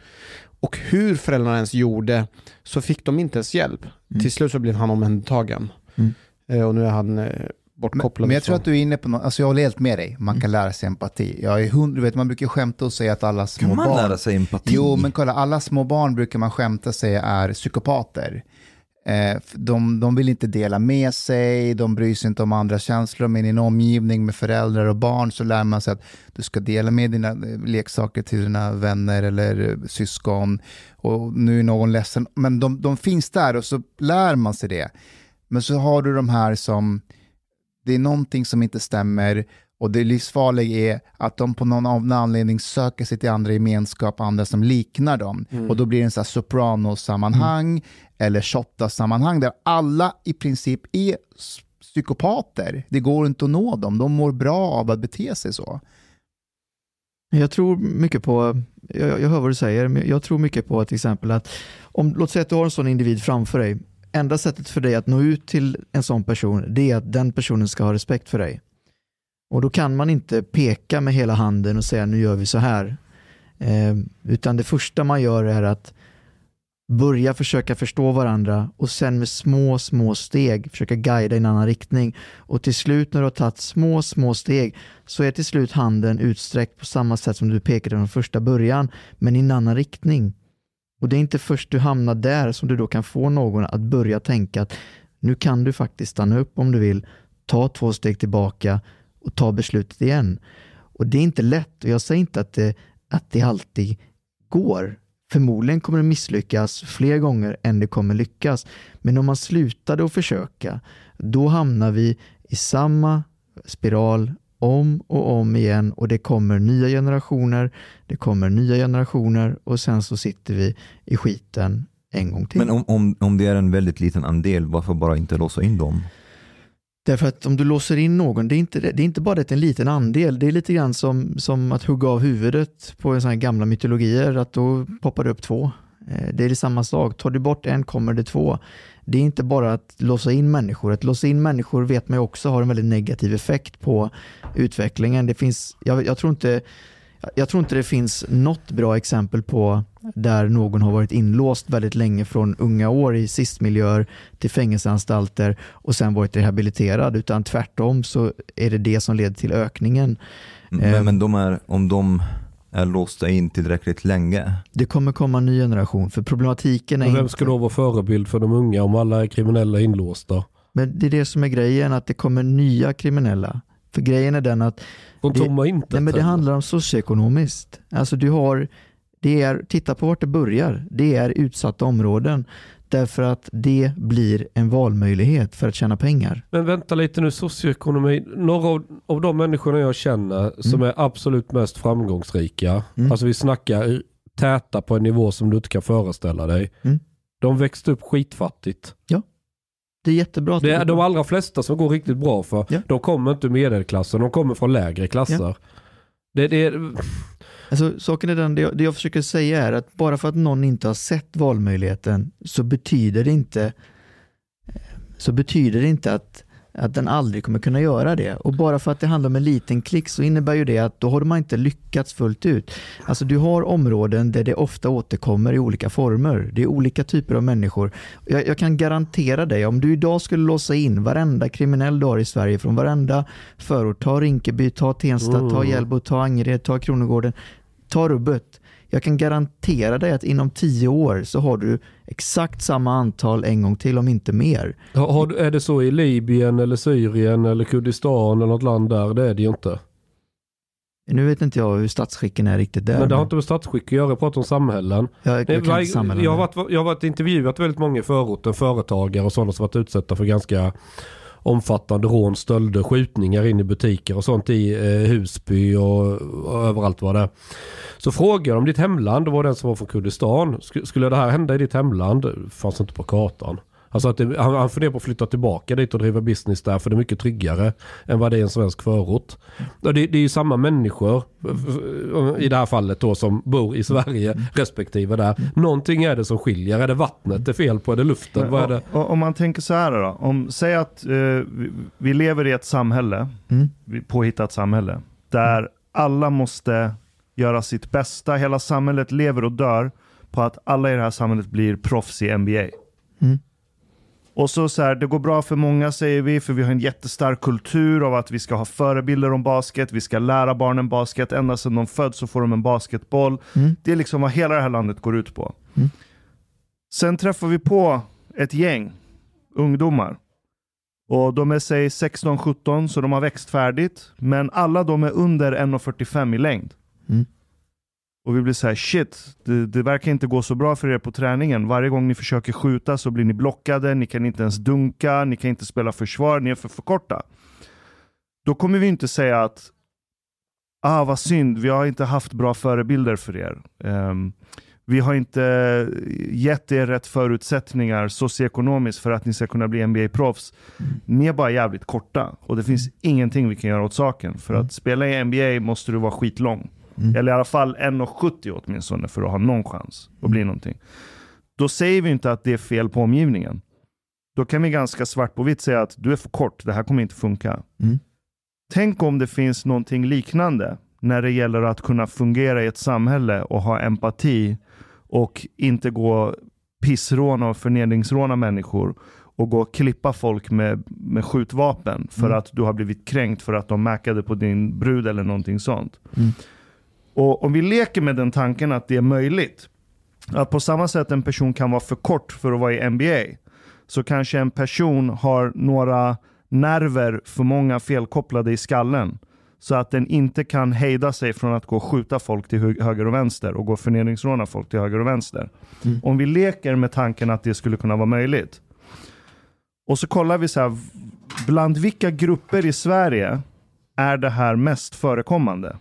Och hur föräldrarna ens gjorde så fick de inte ens hjälp. Mm. Till slut så blev han omhändertagen. Mm. Eh, och nu är han eh, Men, bortkopplad. men jag och tror att du är inne på något, alltså jag håller helt med dig, man kan lära sig empati. Jag är hund, du vet, man brukar skämta och säga att alla små Kan man barn... lära sig empati? Jo, men kolla, alla små barn brukar man skämta säga är psykopater. Eh, de, de vill inte dela med sig, de bryr sig inte om andra känslor, men i en omgivning med föräldrar och barn så lär man sig att du ska dela med dina leksaker till dina vänner eller syskon. Och nu är någon ledsen, men de, de finns där och så lär man sig det. Men så har du de här som, det är någonting som inte stämmer och det livsfarliga är att de på någon av anledning söker sig till andra gemenskap, andra som liknar dem. Mm. Och då blir det en sån här soprano-sammanhang eller shotta-sammanhang där alla i princip är psykopater. Det går inte att nå dem, de mår bra av att bete sig så. Jag tror mycket på, jag, jag hör vad du säger, men jag tror mycket på till exempel att om, låt säga att du har en sån individ framför dig. Enda sättet för dig att nå ut till en sån person, det är att den personen ska ha respekt för dig. Och då kan man inte peka med hela handen och säga nu gör vi så här. Eh, utan det första man gör är att börja försöka förstå varandra och sen med små, små steg försöka guida i en annan riktning. Och till slut när du har tagit små, små steg så är till slut handen utsträckt på samma sätt som du pekade från första början, men i en annan riktning. Och det är inte först du hamnar där som du då kan få någon att börja tänka att nu kan du faktiskt stanna upp om du vill, ta två steg tillbaka och ta beslutet igen. Och det är inte lätt och jag säger inte att det, att det alltid går. Förmodligen kommer det misslyckas fler gånger än det kommer lyckas. Men om man slutade att försöka, då hamnar vi i samma spiral om och om igen och det kommer nya generationer, det kommer nya generationer och sen så sitter vi i skiten en gång till. Men om, om, om det är en väldigt liten andel, varför bara inte låsa in dem? Därför att om du låser in någon, det är inte, det är inte bara att det är en liten andel, det är lite grann som, som att hugga av huvudet på en sån här gamla mytologier, att då poppar det upp två. Eh, Det är det samma sak, tar du bort en kommer det två. Det är inte bara att låsa in människor, att låsa in människor vet man ju också har en väldigt negativ effekt på utvecklingen. Det finns, jag, jag, tror inte, jag tror inte det finns något bra exempel på där någon har varit inlåst väldigt länge från unga år i SIS-miljöer till fängelseanstalter och sen varit rehabiliterad, utan tvärtom så är det det som leder till ökningen. Men, Eh. men de är, om de är låsta in tillräckligt länge, Det kommer komma en ny generation, för problematiken är Men vem inte... ska då vara förebild för de unga om alla är kriminella inlåsta? Men det är det som är grejen, att det kommer nya kriminella. För grejen är den att Från Det- nej, men det handlar om socioekonomiskt. Alltså du har, det är, titta på vart det börjar. Det är utsatta områden. Därför att det blir en valmöjlighet för att tjäna pengar. Men vänta lite nu, socioekonomi. Några av, av de människorna jag känner som är absolut mest framgångsrika, Mm. alltså vi snackar täta på en nivå som du inte kan föreställa dig. Mm. De växte upp skitfattigt. Det är jättebra Det är de allra flesta som går riktigt bra för. Ja. De kommer inte ur medelklassen, de kommer från lägre klasser. Det, det, Alltså, saken är den, det jag, det jag försöker säga är att bara för att någon inte har sett valmöjligheten så betyder det inte eh, så betyder det inte att, att den aldrig kommer kunna göra det. Och bara för att det handlar om en liten klick så innebär ju det att då har man inte lyckats fullt ut. Alltså du har områden där det ofta återkommer i olika former. Det är olika typer av människor. Jag, jag kan garantera dig, om du idag skulle låsa in varenda kriminell du har i Sverige från varenda förort, ta Rinkeby, ta Tensta, ta Mm. Hjällbo, ta Angered, ta Kronogården, ta rubbet. Jag kan garantera dig att inom tio år så har du exakt samma antal en gång till, om inte mer. Har, är det så i Libyen eller Syrien eller Kurdistan eller något land där? Det är det ju inte. Nu vet inte jag hur statsskicken är riktigt där. Men det har inte med statsskick att göra, jag pratar om samhällen. jag, jag, Nej, samhällen. jag, har varit, jag har varit intervjuat väldigt många i förorten, företagare och sådana som varit utsatta för ganska omfattande rån, stölder, skjutningar in i butiker och sånt i eh, Husby och, och överallt var det. Så frågade jag om ditt hemland, det var den som var från Kurdistan. Sk- Skulle det här hända i ditt hemland? Det fanns inte på kartan. Alltså att det, han, han funderar på att flytta tillbaka dit och driva business där för det är mycket tryggare än vad det är i en svensk förort. Det, det är ju samma människor i det här fallet då som bor i Sverige respektive där. Någonting är det som skiljer. Är det vattnet det är fel på? Är det luften? Vad är det? Om man tänker så här då. Om, säg att eh, vi, lever i ett samhälle, Mm. påhittat samhälle, där alla måste göra sitt bästa. Hela samhället lever och dör på att alla i det här samhället blir proffs i NBA. Mm. Och så, så här, det går bra för många säger vi, för vi har en jättestark kultur av att vi ska ha förebilder om basket, vi ska lära barnen basket, ända sedan de föds så får de en basketboll. Mm. Det är liksom vad hela det här landet går ut på. Mm. Sen träffar vi på ett gäng ungdomar. Och de är säg 16-17 så de har växt färdigt. Men alla de är under 1,45 i längd. Mm. Och vi blir så här: shit, det, det verkar inte gå så bra för er på träningen. Varje gång ni försöker skjuta så blir ni blockade, ni kan inte ens dunka, ni kan inte spela försvar, ni är för, för korta. Då kommer vi inte säga att ah vad synd, vi har inte haft bra förebilder för er. Ehm, vi har inte gett er rätt förutsättningar socioekonomiskt för att ni ska kunna bli NBA-proffs. Ni är bara jävligt korta och det finns ingenting vi kan göra åt saken. För att spela i NBA måste du vara skitlång. Mm. Eller i alla fall 1,70 åtminstone för att ha någon chans att bli någonting. Då säger vi inte att det är fel på omgivningen. Då kan vi ganska svart på vitt säga att du är för kort, det här kommer inte funka. Mm. Tänk om det finns någonting liknande när det gäller att kunna fungera i ett samhälle och ha empati och inte gå pissråna och förnedringsråna människor och gå och klippa folk med, med skjutvapen för Mm. att du har blivit kränkt för att de mäkade på din brud eller någonting sånt. Mm. Och om vi leker med den tanken att det är möjligt, att på samma sätt en person kan vara för kort för att vara i NBA, så kanske en person har några nerver för många felkopplade i skallen. Så att den inte kan hejda sig från att gå och skjuta folk till hö- höger och vänster och gå och förnedringsråna folk till höger och vänster. Mm. Om vi leker med tanken att det skulle kunna vara möjligt. Och så kollar vi så här, bland vilka grupper i Sverige är det här mest förekommande?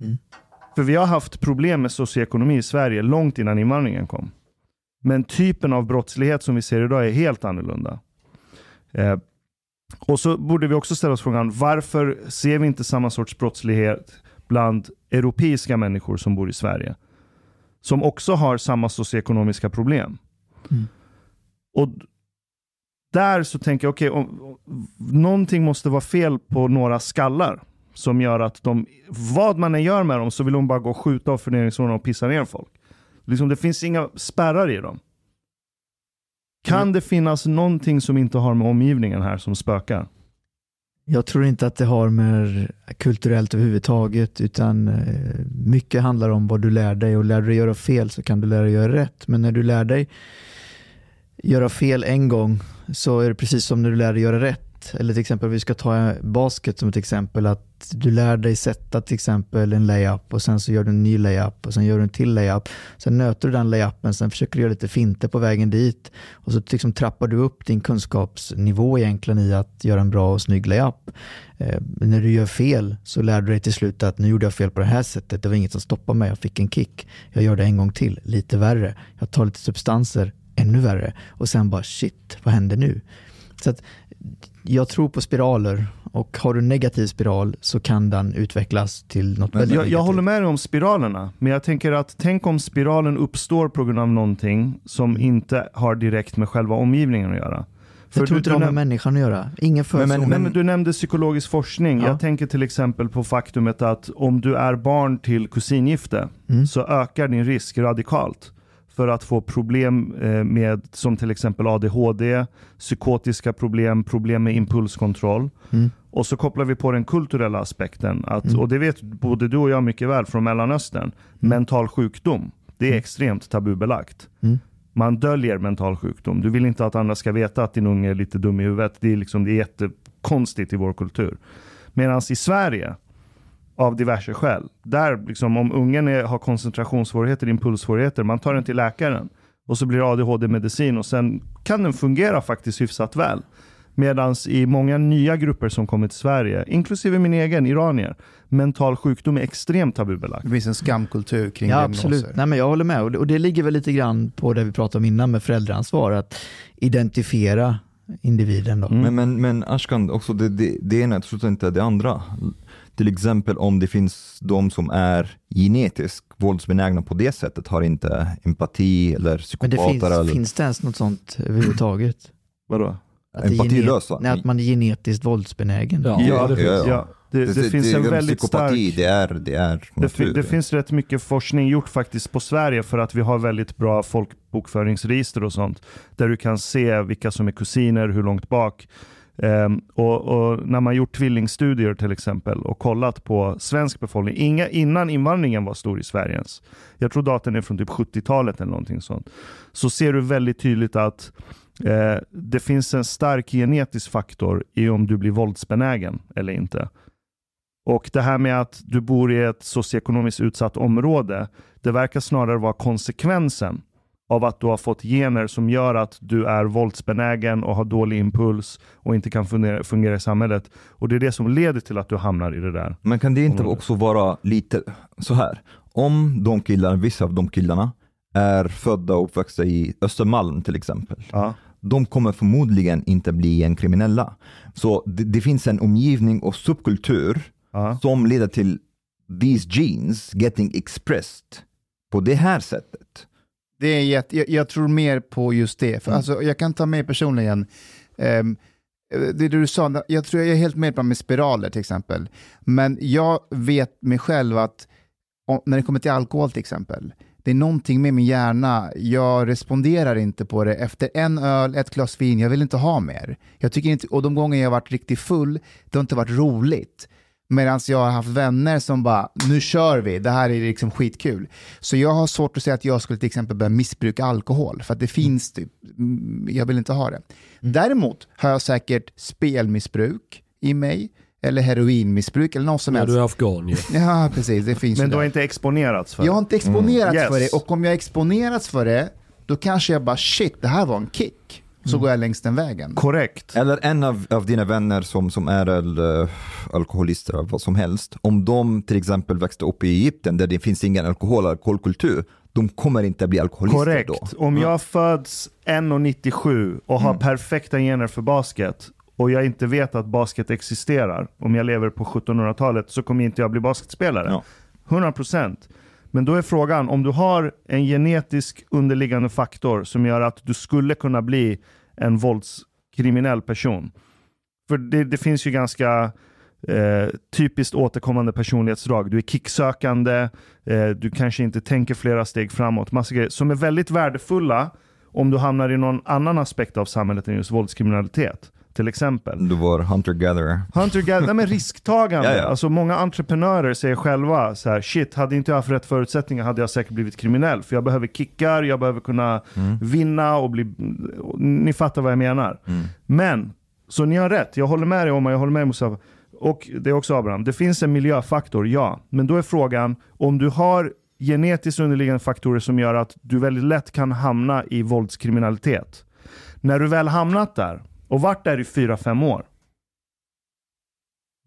Mm. För vi har haft problem med socioekonomi i Sverige långt innan invandringen kom. Men typen av brottslighet som vi ser idag är helt annorlunda. Eh, och så borde vi också ställa oss frågan, varför ser vi inte samma sorts brottslighet bland europeiska människor som bor i Sverige? Som också har samma socioekonomiska problem. Mm. Och där så tänker jag, okej, om- om- någonting måste vara fel på några skallar som gör att de, vad man än gör med dem så vill de bara gå och skjuta och förnedringsråna och pissa ner folk. Liksom, det finns inga spärrar i dem. Kan det finnas någonting som inte har med omgivningen här som spökar? Jag tror inte att det har med kulturellt överhuvudtaget, utan eh, mycket handlar om vad du lär dig och lär du dig göra fel så kan du lära dig göra rätt. Men när du lär dig göra fel en gång så är det precis som när du lär dig göra rätt. Eller till exempel, vi ska ta basket som ett exempel, att du lär dig sätta till exempel en layup och sen så gör du en ny layup och sen gör du en till layup. Sen nöter du den layupen, sen försöker du göra lite finter på vägen dit och så liksom trappar du upp din kunskapsnivå egentligen i att göra en bra och snygg layup. Eh, när du gör fel så lär du dig till slut att nu gjorde jag fel på det här sättet, det var inget som stoppade mig, jag fick en kick. Jag gör det en gång till, lite värre. Jag tar lite substanser, ännu värre. Och sen bara shit, vad händer nu? Så att jag tror på spiraler och har du en negativ spiral så kan den utvecklas till något Men väldigt Jag, jag negativt. håller med dig om spiralerna, men jag tänker att tänk om spiralen uppstår på grund av någonting som inte har direkt med själva omgivningen att göra. Jag tror inte det har med människan att göra. Ingen Men-. Nej, men du nämnde psykologisk forskning. Ja. Jag tänker till exempel på faktumet att om du är barn till kusingifte Mm. så ökar din risk radikalt för att få problem eh, med som till exempel ADHD, psykotiska problem, problem med impulskontroll. Mm. Och så kopplar vi på den kulturella aspekten. Att, Mm. Och det vet både du och jag mycket väl från Mellanöstern. Mental sjukdom, det är Mm. extremt tabubelagt. Mm. Man döljer mental sjukdom. Du vill inte att andra ska veta att din unge är lite dum i huvudet. Det är, liksom, det är jättekonstigt i vår kultur. Medan i Sverige, av diverse skäl, där liksom, om ungen är, har koncentrationssvårigheter, impulssvårigheter, man tar den till läkaren och så blir det ADHD-medicin och sen kan den fungera faktiskt hyfsat väl. Medan i många nya grupper som kommit till Sverige, inklusive min egen, iranier, mental sjukdom är extremt tabubelagt. Det finns en skamkultur kring Ja diagnoser. absolut, Nej, men jag håller med och det, och det ligger väl lite grann på det vi pratade om innan med föräldraansvar, att identifiera individen då. Mm. Men, men, men Ashkan, också det, det, det ena utesluter inte det andra. Till exempel om det finns de som är genetiskt våldsbenägna på det sättet, har inte empati eller Men det psykopater. finns, eller, finns det ens något sånt överhuvudtaget? Vadå? Att det är Empatilösa? Nej, att man är genetiskt våldsbenägen. Ja, Ja, det finns. ja. Ja, det, det, finns en väldigt stark... det är, det är Det, fi- natur. det finns rätt mycket forskning gjort faktiskt på Sverige för att vi har väldigt bra folkbokföringsregister och sånt. Där du kan se vilka som är kusiner, hur långt bak. Ehm, och, och när man gjort tvillingstudier till exempel och kollat på svensk befolkning, inga, innan invandringen var stor i Sverige ens. Jag tror datan är från typ 70-talet eller någonting sånt. Så ser du väldigt tydligt att eh, det finns en stark genetisk faktor i om du blir våldsbenägen eller inte. Och det här med att du bor i ett socioekonomiskt utsatt område, det verkar snarare vara konsekvensen av att du har fått gener som gör att du är våldsbenägen och har dålig impuls och inte kan fungera, fungera i samhället. Och det är det som leder till att du hamnar i det där. Men kan det inte området. också vara lite så här? Om de killarna, vissa av de killarna, är födda och uppväxta i Östermalm till exempel. Ja. De kommer förmodligen inte bli en kriminella. Så det, det finns en omgivning och subkultur Ja. som leder till these genes getting expressed på det här sättet. Det är jätte, jag, jag tror mer på just det. För Mm. alltså, jag kan ta mig personligen. Ehm, det du sa, jag tror jag är helt med på med spiraler till exempel. Men jag vet mig själv att om, när det kommer till alkohol till exempel, det är någonting med min hjärna, jag responderar inte på det. Efter en öl, ett glas vin, jag vill inte ha mer. Jag tycker inte, och de gånger jag varit riktigt full, det har inte varit roligt. Medan jag har haft vänner som bara, nu kör vi, det här är liksom skitkul. Så jag har svårt att säga att jag skulle till exempel börja missbruka alkohol, för att det finns typ, mm, jag vill inte ha det. Däremot har jag säkert spelmissbruk i mig, eller heroinmissbruk eller något som Ja, helst. du är afghan ju. Ja, precis, det finns Men du har inte exponerats för Jag har inte exponerats Mm. för Yes. det, och om jag exponerats för det, då kanske jag bara shit, det här var en kick. Så går jag längs den vägen. Korrekt. Eller en av, av dina vänner som, som är uh, alkoholister eller vad som helst. Om de till exempel växte upp i Egypten där det finns ingen alkohol alkoholkultur, de kommer inte bli alkoholister Korrekt. då. Om jag föds 1,97 och har perfekta gener för basket och jag inte vet att basket existerar, om jag lever på 1700-talet så kommer inte jag bli basketspelare. Ja. 100%. Men då är frågan, om du har en genetisk underliggande faktor som gör att du skulle kunna bli en våldskriminell person. För det, det finns ju ganska eh, typiskt återkommande personlighetsdrag. Du är kicksökande, eh, du kanske inte tänker flera steg framåt. Massa grejer som är väldigt värdefulla om du hamnar i någon annan aspekt av samhället än just våldskriminalitet. Till exempel. Du var hunter-gatherer. Hunter Gatherer, nej men risktagande. Ja, ja. Alltså många entreprenörer säger själva så här, shit, hade inte jag haft rätt förutsättningar hade jag säkert blivit kriminell. För jag behöver kickar, jag behöver kunna vinna och bli... och Ni fattar vad jag menar. Men, så ni har rätt. Jag håller med dig om jag håller med Mustafa. Och det är också Abraham. Det finns en miljöfaktor, ja. Men då är frågan, om du har genetiskt underliggande faktorer som gör att du väldigt lätt kan hamna i våldskriminalitet. När du väl hamnat där och varit där i 4-5 år.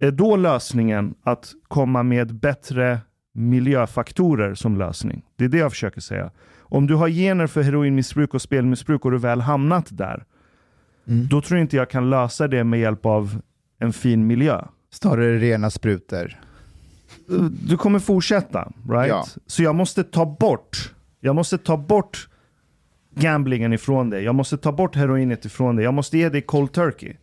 Är då lösningen att komma med bättre miljöfaktorer som lösning? Det är det jag försöker säga. Om du har gener för heroinmissbruk och spelmissbruk och du väl hamnat där, Mm. då tror inte jag kan lösa det med hjälp av en fin miljö. Snarare rena sprutor. Du kommer fortsätta, right? Ja. Så jag måste ta bort, jag måste ta bort gamblingen ifrån dig. Jag måste ta bort heroinet ifrån dig. Jag måste ge dig cold turkey.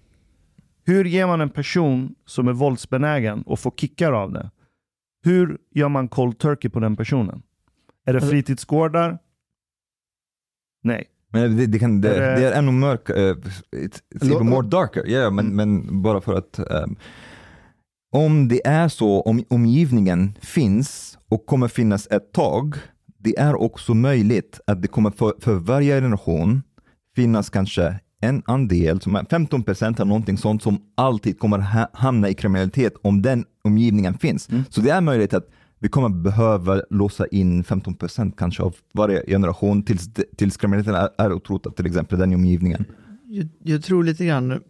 Hur ger man en person som är våldsbenägen och får kickar av det? Hur gör man cold turkey på den personen? Är det Alltså- fritidsgårdar? Nej. Men det, det, kan, det, Är det- är ännu mörkare, uh, it's, it's even more darker. Ja, men, Mm. men bara för att ehm, om det är så, om omgivningen finns och kommer finnas ett tag, det är också möjligt att det kommer för, för varje generation finnas kanske en andel, som är 15 procent eller någonting sånt, som alltid kommer ha, hamna i kriminalitet om den omgivningen finns. Mm. Så det är möjligt att vi kommer behöva låsa in 15 procent kanske av varje generation tills, tills kriminaliteten är, är utrotad, till exempel den omgivningen. Jag, jag tror lite grann,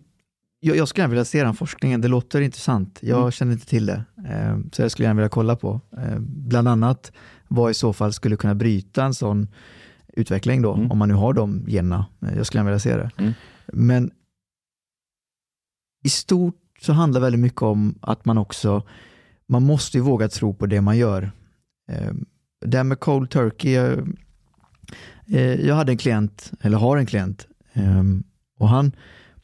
jag, jag skulle gärna vilja se den forskningen, det låter intressant. Jag Mm. känner inte till det, eh, så jag skulle gärna vilja kolla på. Eh, bland annat vad i så fall skulle kunna bryta en sån utveckling då, Mm. om man nu har de generna. Eh, jag skulle gärna vilja se det. Mm. Men i stort så handlar väldigt mycket om att man också, man måste ju våga tro på det man gör. Eh, det här med cold turkey, jag, eh, jag hade en klient, eller har en klient, eh, och han,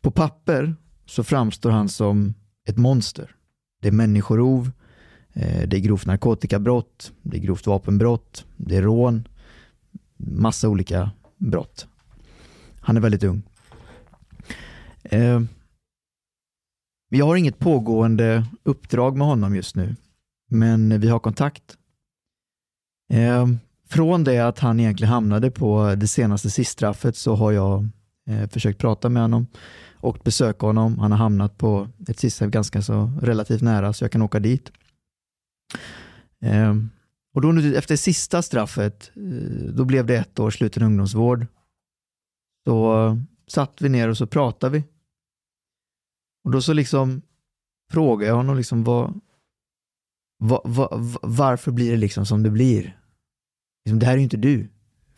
på papper så framstår han som ett monster. Det är människorov, Eh, det är grovt narkotikabrott, det är grovt vapenbrott, det är rån, massa olika brott. Han är väldigt ung. Eh, jag har inget pågående uppdrag med honom just nu, men vi har kontakt. Eh, från det att han egentligen hamnade på det senaste siststraffet så har jag försökt prata med honom och besöka honom. Han har hamnat på ett sista ganska så relativt nära så jag kan åka dit. Eh, och då nu, efter sista straffet, eh, då blev det ett år sluten ungdomsvård. Så eh, satt vi ner och så pratade vi. Och då så liksom frågade jag honom liksom vad, vad, vad, varför blir det liksom som det blir? Liksom, det här är ju inte du.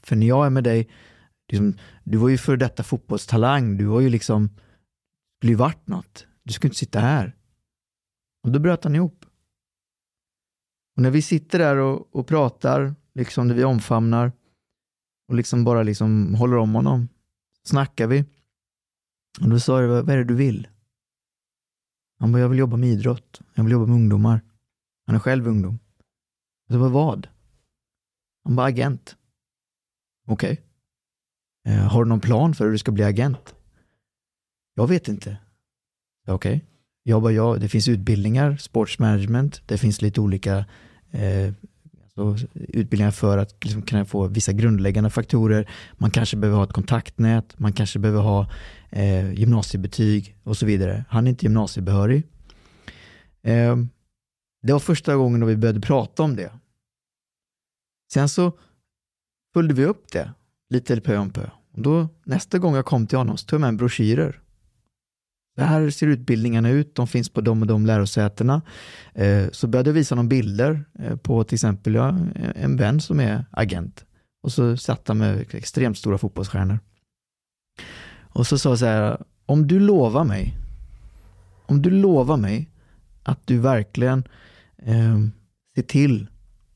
För när jag är med dig, liksom, du var ju för detta fotbollstalang, du var ju liksom, skulle ju varit något. Du skulle inte sitta här. Och då bröt han ihop. Och när vi sitter där och, och pratar, liksom när vi omfamnar och liksom bara liksom håller om honom, snackar vi. Och då sa jag, vad är det du vill? Han bara, jag vill jobba med idrott. Jag vill jobba med ungdomar. Han är själv ungdom. Jag sa, vad? Han bara, agent. Okej. Eh, har du någon plan för hur du ska bli agent? Jag vet inte. Okej. Okej. Jag bara, ja, det finns utbildningar, sportsmanagement, det finns lite olika eh, alltså, utbildningar för att liksom, kunna få vissa grundläggande faktorer. Man kanske behöver ha ett kontaktnät, man kanske behöver ha eh, gymnasiebetyg och så vidare. Han är inte gymnasiebehörig. Eh, det var första gången då vi började prata om det. Sen så följde vi upp det lite pö om pö. Och då, nästa gång jag kom till honom så tog jag med en broschyrer. Så här ser utbildningarna ut, de finns på de och de lärosätena. Eh, så började jag visa några bilder eh, på till exempel en vän som är agent. Och så satt han med extremt stora fotbollsstjärnor. Och så sa jag så här, om du lovar mig, om du lovar mig att du verkligen eh, ser till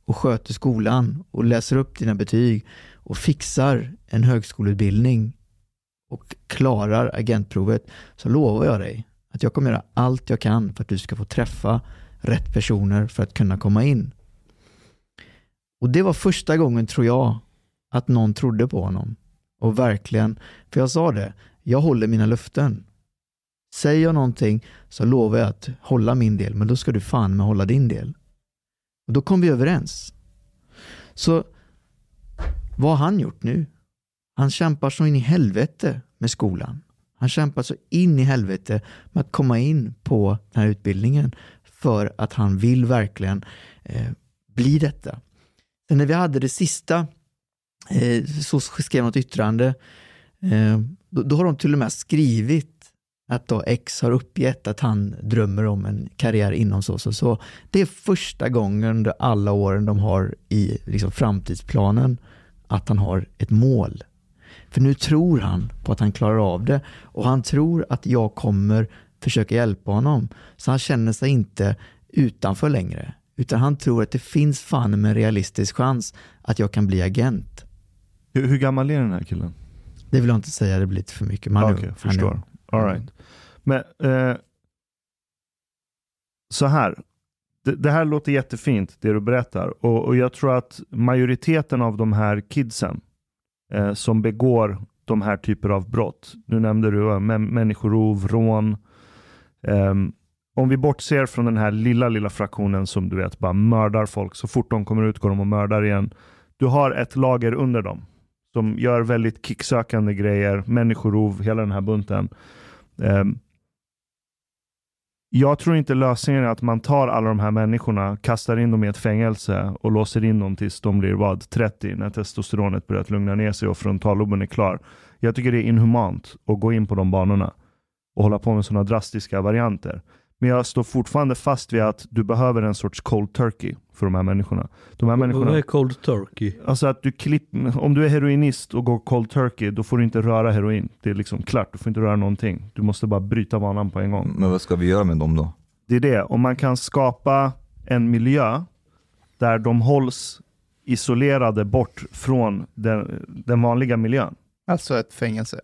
och sköter skolan och läser upp dina betyg och fixar en högskoleutbildning och klarar agentprovet så lovar jag dig att jag kommer göra allt jag kan för att du ska få träffa rätt personer för att kunna komma in. Och det var första gången tror jag att någon trodde på honom. Och verkligen, för jag sa det, jag håller mina löften. Säger jag någonting så lovar jag att hålla min del, men då ska du fan med hålla din del. Och då kom vi överens. Så vad har han gjort nu? Han kämpar så in i helvete med skolan. Han kämpar så in i helvete med att komma in på den här utbildningen för att han vill verkligen eh, bli detta. Sen när vi hade det sista eh, så skrev något yttrande. Eh, då, då har de till och med skrivit att då X har uppgett att han drömmer om en karriär inom så så så. Det är första gången under alla åren de har i liksom, framtidsplanen att han har ett mål. För nu tror han på att han klarar av det och han tror att jag kommer försöka hjälpa honom. Så han känner sig inte utanför längre. Utan han tror att det finns fan med en realistisk chans att jag kan bli agent. Hur, hur gammal är den här killen? Det vill jag inte säga, det blir lite för mycket. Man är förstår. All right. Men eh, så här. Det, det här låter jättefint, det du berättar. Och, och jag tror att majoriteten av de här kidsen eh, som begår de här typer av brott. Nu nämnde du eh, människorov, rån. Ehm, om vi bortser från den här lilla, lilla fraktionen som du vet bara mördar folk. Så fort de kommer ut går de och mördar igen. Du har ett lager under dem som gör väldigt kicksökande grejer, människorov, hela den här bunten. Ehm, jag tror inte lösningen är att man tar alla de här människorna, kastar in dem i ett fängelse och låser in dem tills de blir vad, 30 när testosteronet börjat lugna ner sig och frontalloben är klar. Jag tycker det är inhumant att gå in på de banorna och hålla på med sådana drastiska varianter. Men jag står fortfarande fast vid att du behöver en sorts cold turkey för de här människorna. De här Vad människorna är cold turkey? Alltså att du klipp, om du är heroinist och går cold turkey, då får du inte röra heroin. Det är liksom klart, du får inte röra någonting. Du måste bara bryta vanan på en gång. Men vad ska vi göra med dem då? Det är det, om man kan skapa en miljö där de hålls isolerade bort från den, den vanliga miljön. Alltså ett fängelse.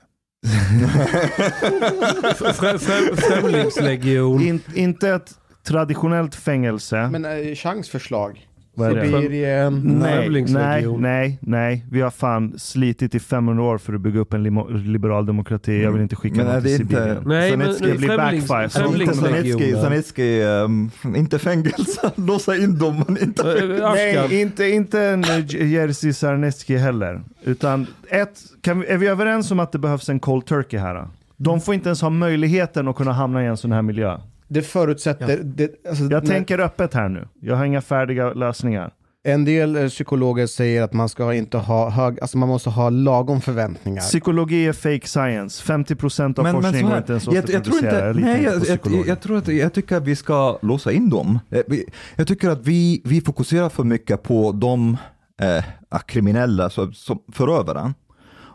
Frä, frä, främlingslegion. In, inte ett traditionellt fängelse. Men äh, chansförslag. Sibirien. Nej, nej, nej, nej. Vi har fan slitit i 500 år för att bygga upp en liberal demokrati. Jag vill inte skicka Men någon till inte- Sibirien. Nej, men Sanitski nu, blir backfire. Sanitski, Sanitski um, inte fängelse, låsa in dem men inte fängelse. Eh, Ashkan. Nej, inte, inte en eh, Jerzy Sarnecki heller. Utan ett, kan vi, är vi överens om att det behövs en cold turkey här? då? De får inte ens ha möjligheten att kunna hamna i en sån här miljö. Det förutsätter... Det, alltså, Jag när- tänker öppet här nu. Jag har inga färdiga lösningar. En del eh, psykologer säger att man ska inte ha hög, alltså man måste ha lagom förväntningar. Psykologi är fake science. 50% av Men, men forskningen går inte ens jag, jag tror inte, Jag nej, jag, jag, jag, tror att, jag tycker att vi ska låsa in dem. Eh, Jag tycker att vi, vi fokuserar för mycket på de eh, kriminella, så, som förövaren.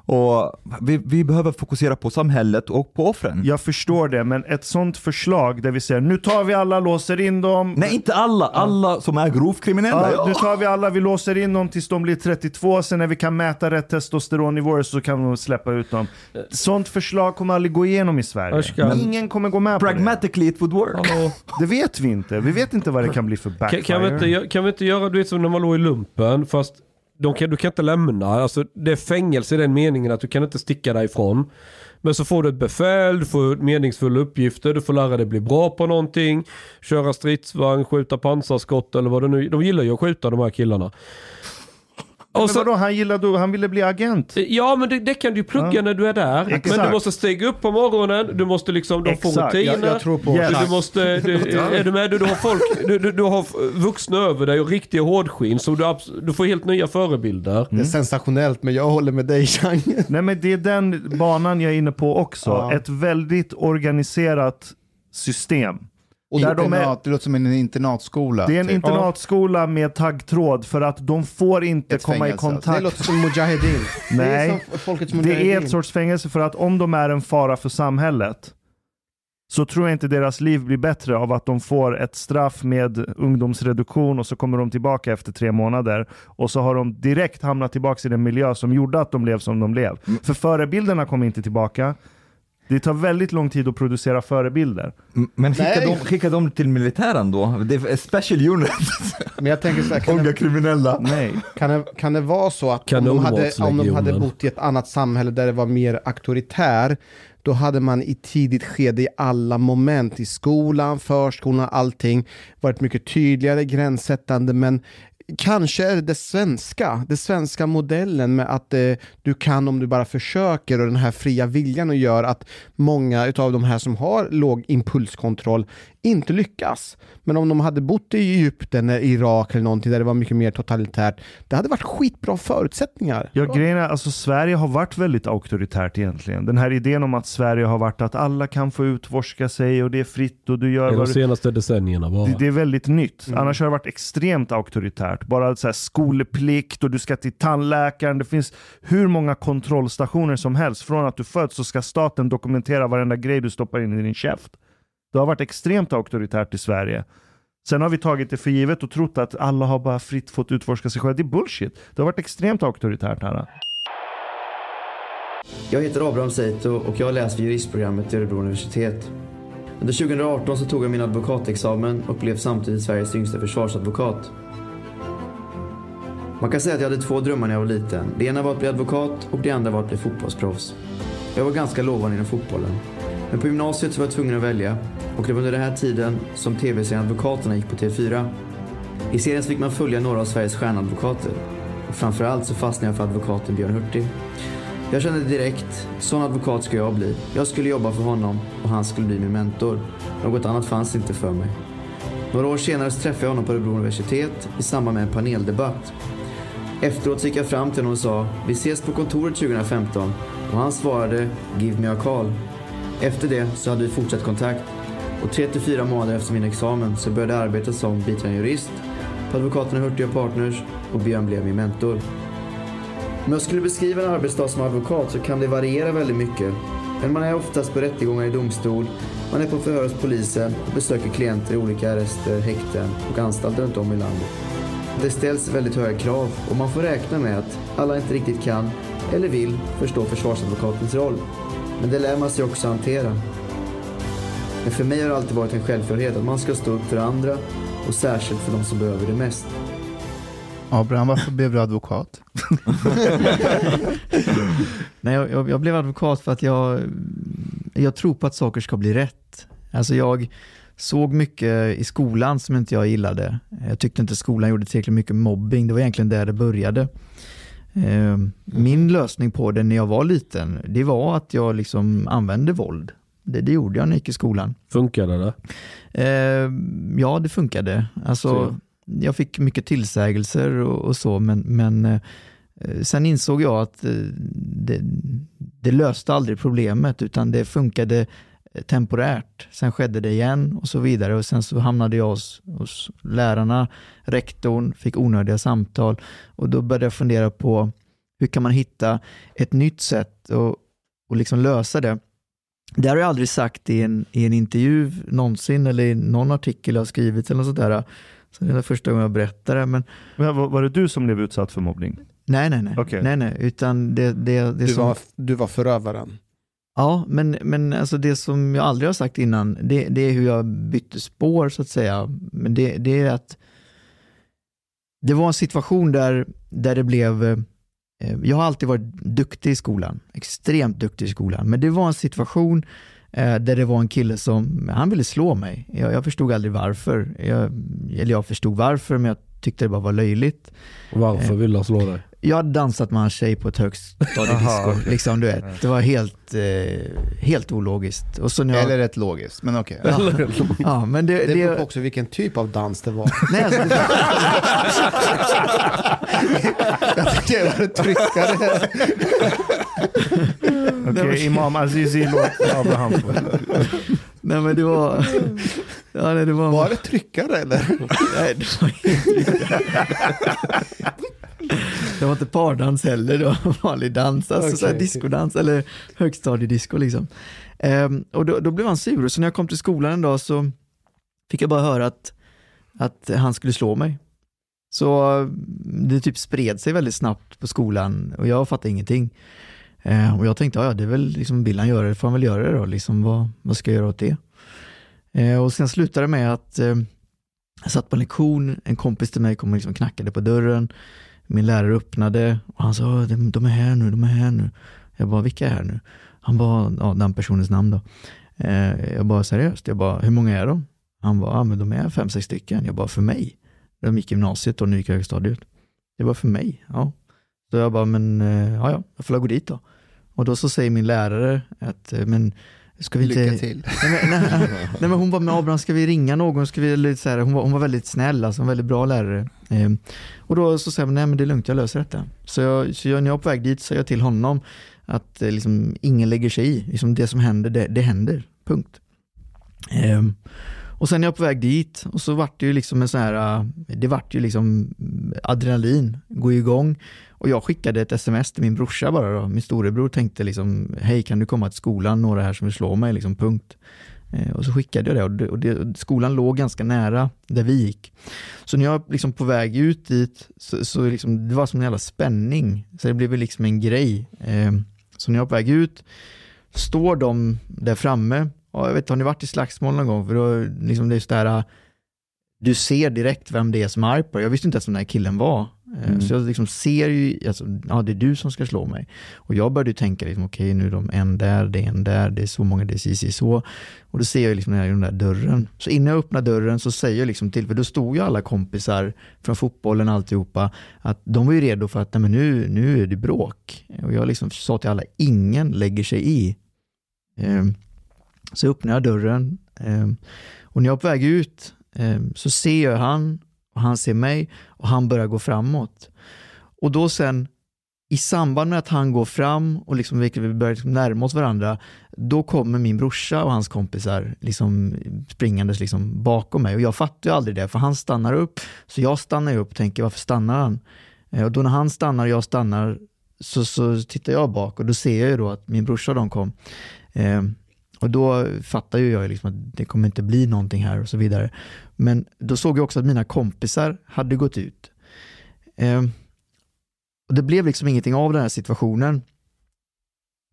Och vi, vi behöver fokusera på samhället och på offren. Jag förstår det, men ett sånt förslag där vi säger nu tar vi alla, låser in dem. Nej, inte alla. Alla som är grovt kriminella. Ja, nu Ja. tar vi alla, vi låser in dem tills de blir 32, sen när vi kan mäta rätt testosteronnivåer så kan vi släppa ut dem. Sånt förslag kommer aldrig gå igenom i Sverige. Ashkan. Ingen kommer gå med på Pragmatically it would work. Hallå. det. Det vet vi inte. Vi vet inte vad det kan bli för Kan, backfire. kan, vi inte, kan vi inte göra du vet, som när man låg i lumpen fast de kan, du kan inte lämna. Alltså, det är fängelse i den meningen att du kan inte sticka därifrån. Men så får du ett befäl, du får meningsfulla uppgifter, du får lära dig bli bra på någonting. Köra stridsvagn, skjuta pansarskott eller vad det nu De gillar ju att skjuta de här killarna. Och Men så, vadå, han gillade, han ville bli agent. ja men det, det kan du ju plugga Ja. när du är där. Men Exakt. du måste stiga upp på morgonen, du måste liksom, de får rutiner. jag, jag tror på Yes. Du, du måste, du, är du med? Du, du har folk, du, du, du har vuxna över dig och riktiga hårdskinn så du, du får helt nya förebilder. Det är sensationellt men jag håller med dig Chang. Nej men det är den banan jag är inne på också. Ja. Ett väldigt organiserat system. Och Där de är- internat, det låter som en internatskola. Det är en typ. internatskola med taggtråd för att de får inte Ett komma i fängelse. kontakt. Det låter som Mujahedin. Det Nej. är som folkets Det är ett sorts fängelse för att om de är en fara för samhället så tror jag inte deras liv blir bättre av att de får ett straff med ungdomsreduktion och så kommer de tillbaka efter tre månader och så har de direkt hamnat tillbaka i den miljö som gjorde att de blev som de blev. För förebilderna kommer inte tillbaka. Det tar väldigt lång tid att producera förebilder. Men skicka dem, skicka dem till militären då? Det är special unit. Men jag tänker så här, kan Unga det, kriminella. Nej. kan, det, kan det vara så att om de, hade, om de hade bott i ett annat samhälle där det var mer auktoritär, då hade man i tidigt skede i alla moment i skolan, förskolan, allting varit mycket tydligare, gränssättande, men Kanske är det det svenska, den svenska modellen med att eh, du kan om du bara försöker och den här fria viljan och gör att många av de här som har låg impulskontroll inte lyckas. Men om de hade bott i Egypten eller Irak eller någonting där det var mycket mer totalitärt, det hade varit skitbra förutsättningar. Ja, grejen är, alltså Sverige har varit väldigt auktoritärt egentligen. Den här idén om att Sverige har varit att alla kan få utforska sig och det är fritt och du gör De vad du... senaste decennierna bara. Det, det är väldigt nytt. Mm. Annars har det varit extremt auktoritärt. Bara så här skolplikt och du ska till tandläkaren. Det finns hur många kontrollstationer som helst. Från att du föds så ska staten dokumentera varenda grej du stoppar in i din käft. Det har varit extremt auktoritärt i Sverige. Sen har vi tagit det för givet och trott att alla har bara fritt fått utforska sig själva. Det är bullshit. Det har varit extremt auktoritärt här. Jag heter Abraham Seito och jag läser juristprogrammet vid Örebro universitet. Under 2018 så tog jag min advokatexamen och blev samtidigt Sveriges yngsta försvarsadvokat. Man kan säga att jag hade två drömmar när jag var liten. Det ena var att bli advokat och det andra var att bli fotbollsproffs. Jag var ganska lovande inom fotbollen. Men på gymnasiet så var jag tvungen att välja och det var under den här tiden som tv-serien Advokaterna gick på TV4. I serien så fick man följa några av Sveriges stjärnadvokater. Och framförallt så fastnade jag för advokaten Björn Hurtig. Jag kände direkt, sån advokat ska jag bli. Jag skulle jobba för honom och han skulle bli min mentor. Något annat fanns inte för mig. Några år senare så träffade jag honom på Örebro universitet i samband med en paneldebatt. Efteråt så gick jag fram till honom och sa, vi ses på kontoret 2015. Och han svarade, give me a call. Efter det så hade vi fortsatt kontakt. Och tre till fyra månader efter min examen så började jag arbeta som biträdande jurist på advokaterna Hurtig och Partners och Björn blev min mentor. Om jag skulle beskriva en arbetsdag som advokat så kan det variera väldigt mycket. Men man är oftast på rättegångar i domstol, man är på förhör hos polisen och besöker klienter i olika arrester, häkten och anstalter runt om i landet. Det ställs väldigt höga krav och man får räkna med att alla inte riktigt kan eller vill förstå försvarsadvokatens roll. Men det lär man sig också hantera. Men för mig har det alltid varit en självklarhet att man ska stå upp för andra och särskilt för de som behöver det mest. Abraham, varför blev du advokat? Nej, jag, jag, blev advokat för att jag, jag tror på att saker ska bli rätt. Alltså jag såg mycket i skolan som inte jag gillade. Jag tyckte inte skolan gjorde tillräckligt mycket mobbing. Det var egentligen där det började. Eh, Min lösning på det när jag var liten, det var att jag liksom använde våld. Det, det gjorde jag när jag gick i skolan. Funkade det? Eh, ja, det funkade. Alltså, Så. jag fick mycket tillsägelser och, och så, men, men eh, sen insåg jag att eh, det, det löste aldrig problemet, utan det funkade temporärt. Sen skedde det igen och så vidare och sen så hamnade jag hos, hos lärarna, rektorn, fick onödiga samtal och då började jag fundera på hur kan man hitta ett nytt sätt att och liksom lösa det. Det har jag aldrig sagt i en, i en intervju någonsin eller i någon artikel jag har skrivit eller något sånt där. Så det är första gången jag berättar det. Men Men Var, var det du som blev utsatt för mobbning? nej, nej, nej. Okej. nej, nej. Utan det, det, det Du som... var, du var förövaren. Ja, men, men alltså det som jag aldrig har sagt innan, det, det är hur jag bytte spår så att säga. Men det, det är att det var en situation där, där det blev, eh, jag har alltid varit duktig i skolan, extremt duktig i skolan, men det var en situation eh, där det var en kille som, han ville slå mig. Jag, jag förstod aldrig varför. Jag, eller jag förstod varför, men jag tyckte det bara var löjligt. Varför Eh. vill han slå dig? Jag hade dansat med en tjej på ett högstadiedisco. Liksom, du vet. Det var helt, eh, helt ologiskt. Och så när jag, Eller rätt logiskt, men okej. ja, ja, men det, Det beror på också vilken typ av dans det var. nej, alltså, det, Jag tycker jag var en tryckare. Okej, Imam Azizi, låt Abraham nej, men det var... Ja, nej, det var... Var det tryckare eller? Nej, det var inte Det var inte pardans heller, det var vanlig dans, alltså Okej. så här diskodans eller högstadiedisco liksom. Ehm, och då, då blev han sur, så när jag kom till skolan en dag så fick jag bara höra att, att han skulle slå mig. Så eh, det typ spred sig väldigt snabbt på skolan och jag fattade ingenting. Eh, och jag tänkte, ja det är väl liksom, vill han göra det får han väl göra det då, liksom, vad, vad ska jag göra åt det? Eh, och sen slutade det med att eh, jag satt på en lektion, en kompis till mig kom och liksom knackade på dörren. Min lärare öppnade och han sa, de, är här nu, de är här nu. Jag bara, vilka är här nu? Han bara, ja, den personens namn då. Eh, jag bara, seriöst? Jag bara, hur många är de? Han bara, ja men de är fem, sex stycken. Jag bara, för mig? De gick gymnasiet och nu gick jag högstadiet. Det var för mig, ja. Så jag bara, men eh, ja, ja, jag får väl gå dit då. Och då så säger min lärare att, men ska vi inte... Lycka till. Nej men, nej, nej, men hon bara, men Abraham ska vi ringa någon? Ska vi, lite så här, hon, var, hon var väldigt snäll, alltså en väldigt bra lärare. Eh, och då så säger jag, nej men det är lugnt, jag löser detta. Så, jag, så jag, när jag är på väg dit säger jag till honom att eh, liksom, ingen lägger sig i. Liksom, det som händer, det, det händer. Punkt. Eh, och sen är jag på väg dit och så vart det ju liksom en sån här, eh, det vart ju liksom adrenalin, gå igång. Och jag skickade ett sms till min brorsa bara då. Min storebror tänkte liksom, hej kan du komma till skolan, några här som vill slå mig, liksom punkt. Eh, och så skickade jag det och, det, och det, skolan låg ganska nära där vi gick. Så när jag liksom på väg ut dit, så, så liksom, det var som en jävla spänning. Så det blev liksom en grej. Eh, så när jag är på väg ut, står de där framme, och jag vet, har ni varit i slagsmål någon gång? För då, liksom det är så det du ser direkt vem det är som är arg på dig. Jag visste inte ens vem den här killen var. Eh, Mm. Så jag liksom ser ju, alltså, ja det är du som ska slå mig. Och jag började ju tänka, liksom, okej nu är de en där, det är en där, det är så många, det är si, si, så. Och då ser jag liksom den där dörren. Så innan jag öppnar dörren så säger jag liksom till, för då stod ju alla kompisar från fotbollen alltihopa, att de var ju redo för att nej, men nu, nu är det bråk. Och jag liksom sa till alla, ingen lägger sig i. Ehm, Så öppnar jag dörren ehm, och när jag är på väg ut ehm, så ser jag han och han ser mig och han börjar gå framåt. Och då sen i samband med att han går fram och liksom, vi börjar liksom närma oss varandra, då kommer min brorsa och hans kompisar liksom springandes liksom bakom mig och jag fattar ju aldrig det för han stannar upp. Så jag stannar upp och tänker varför stannar han? Eh, och då när han stannar och jag stannar så, så tittar jag bak och då ser jag ju då att min brorsa och de kom. Eh, och då fattar ju jag liksom att det kommer inte bli någonting här och så vidare. Men då såg jag också att mina kompisar hade gått ut. Eh, och det blev liksom ingenting av den här situationen.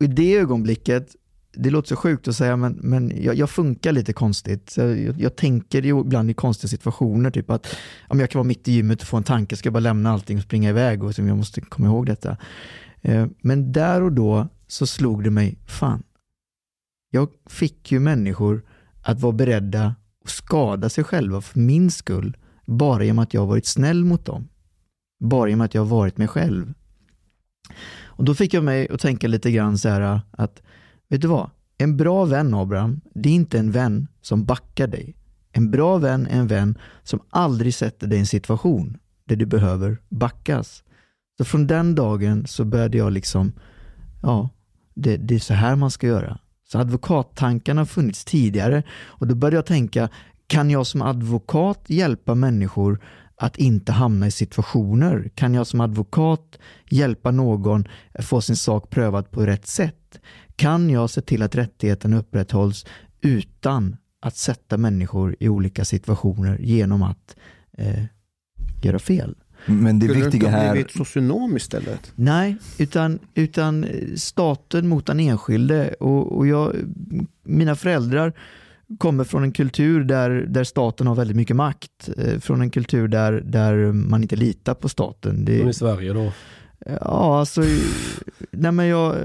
Och I det ögonblicket, det låter så sjukt att säga, men, men jag, jag funkar lite konstigt. Jag, jag tänker ju ibland i konstiga situationer, typ att om jag kan vara mitt i gymmet och få en tanke, ska jag bara lämna allting och springa iväg och så jag måste komma ihåg detta. Eh, Men där och då så slog det mig, fan, jag fick ju människor att vara beredda och skada sig själva för min skull, bara genom att jag har varit snäll mot dem. Bara genom att jag har varit mig själv. Och då fick jag mig att tänka lite grann så här att, vet du vad? En bra vän Abraham, det är inte en vän som backar dig. En bra vän är en vän som aldrig sätter dig i en situation där du behöver backas. Så från den dagen så började jag liksom, ja, det, det är så här man ska göra. Så advokattankarna har funnits tidigare och då började jag tänka, kan jag som advokat hjälpa människor att inte hamna i situationer? Kan jag som advokat hjälpa någon att få sin sak prövad på rätt sätt? Kan jag se till att rättigheten upprätthålls utan att sätta människor i olika situationer genom att eh, göra fel? Men det Skulle du viktiga inte ha här, blivit socionom istället? Nej, utan, utan staten mot den enskilde. Och, och jag, mina föräldrar kommer från en kultur där, där staten har väldigt mycket makt. Eh, Från en kultur där, där man inte litar på staten. Det, Som i Sverige då. Ja, alltså, nej men jag,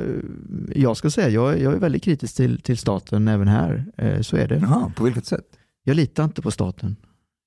jag ska säga, jag, jag är väldigt kritisk till, till staten även här. Eh, Så är det. Jaha, på vilket sätt? Jag litar inte på staten.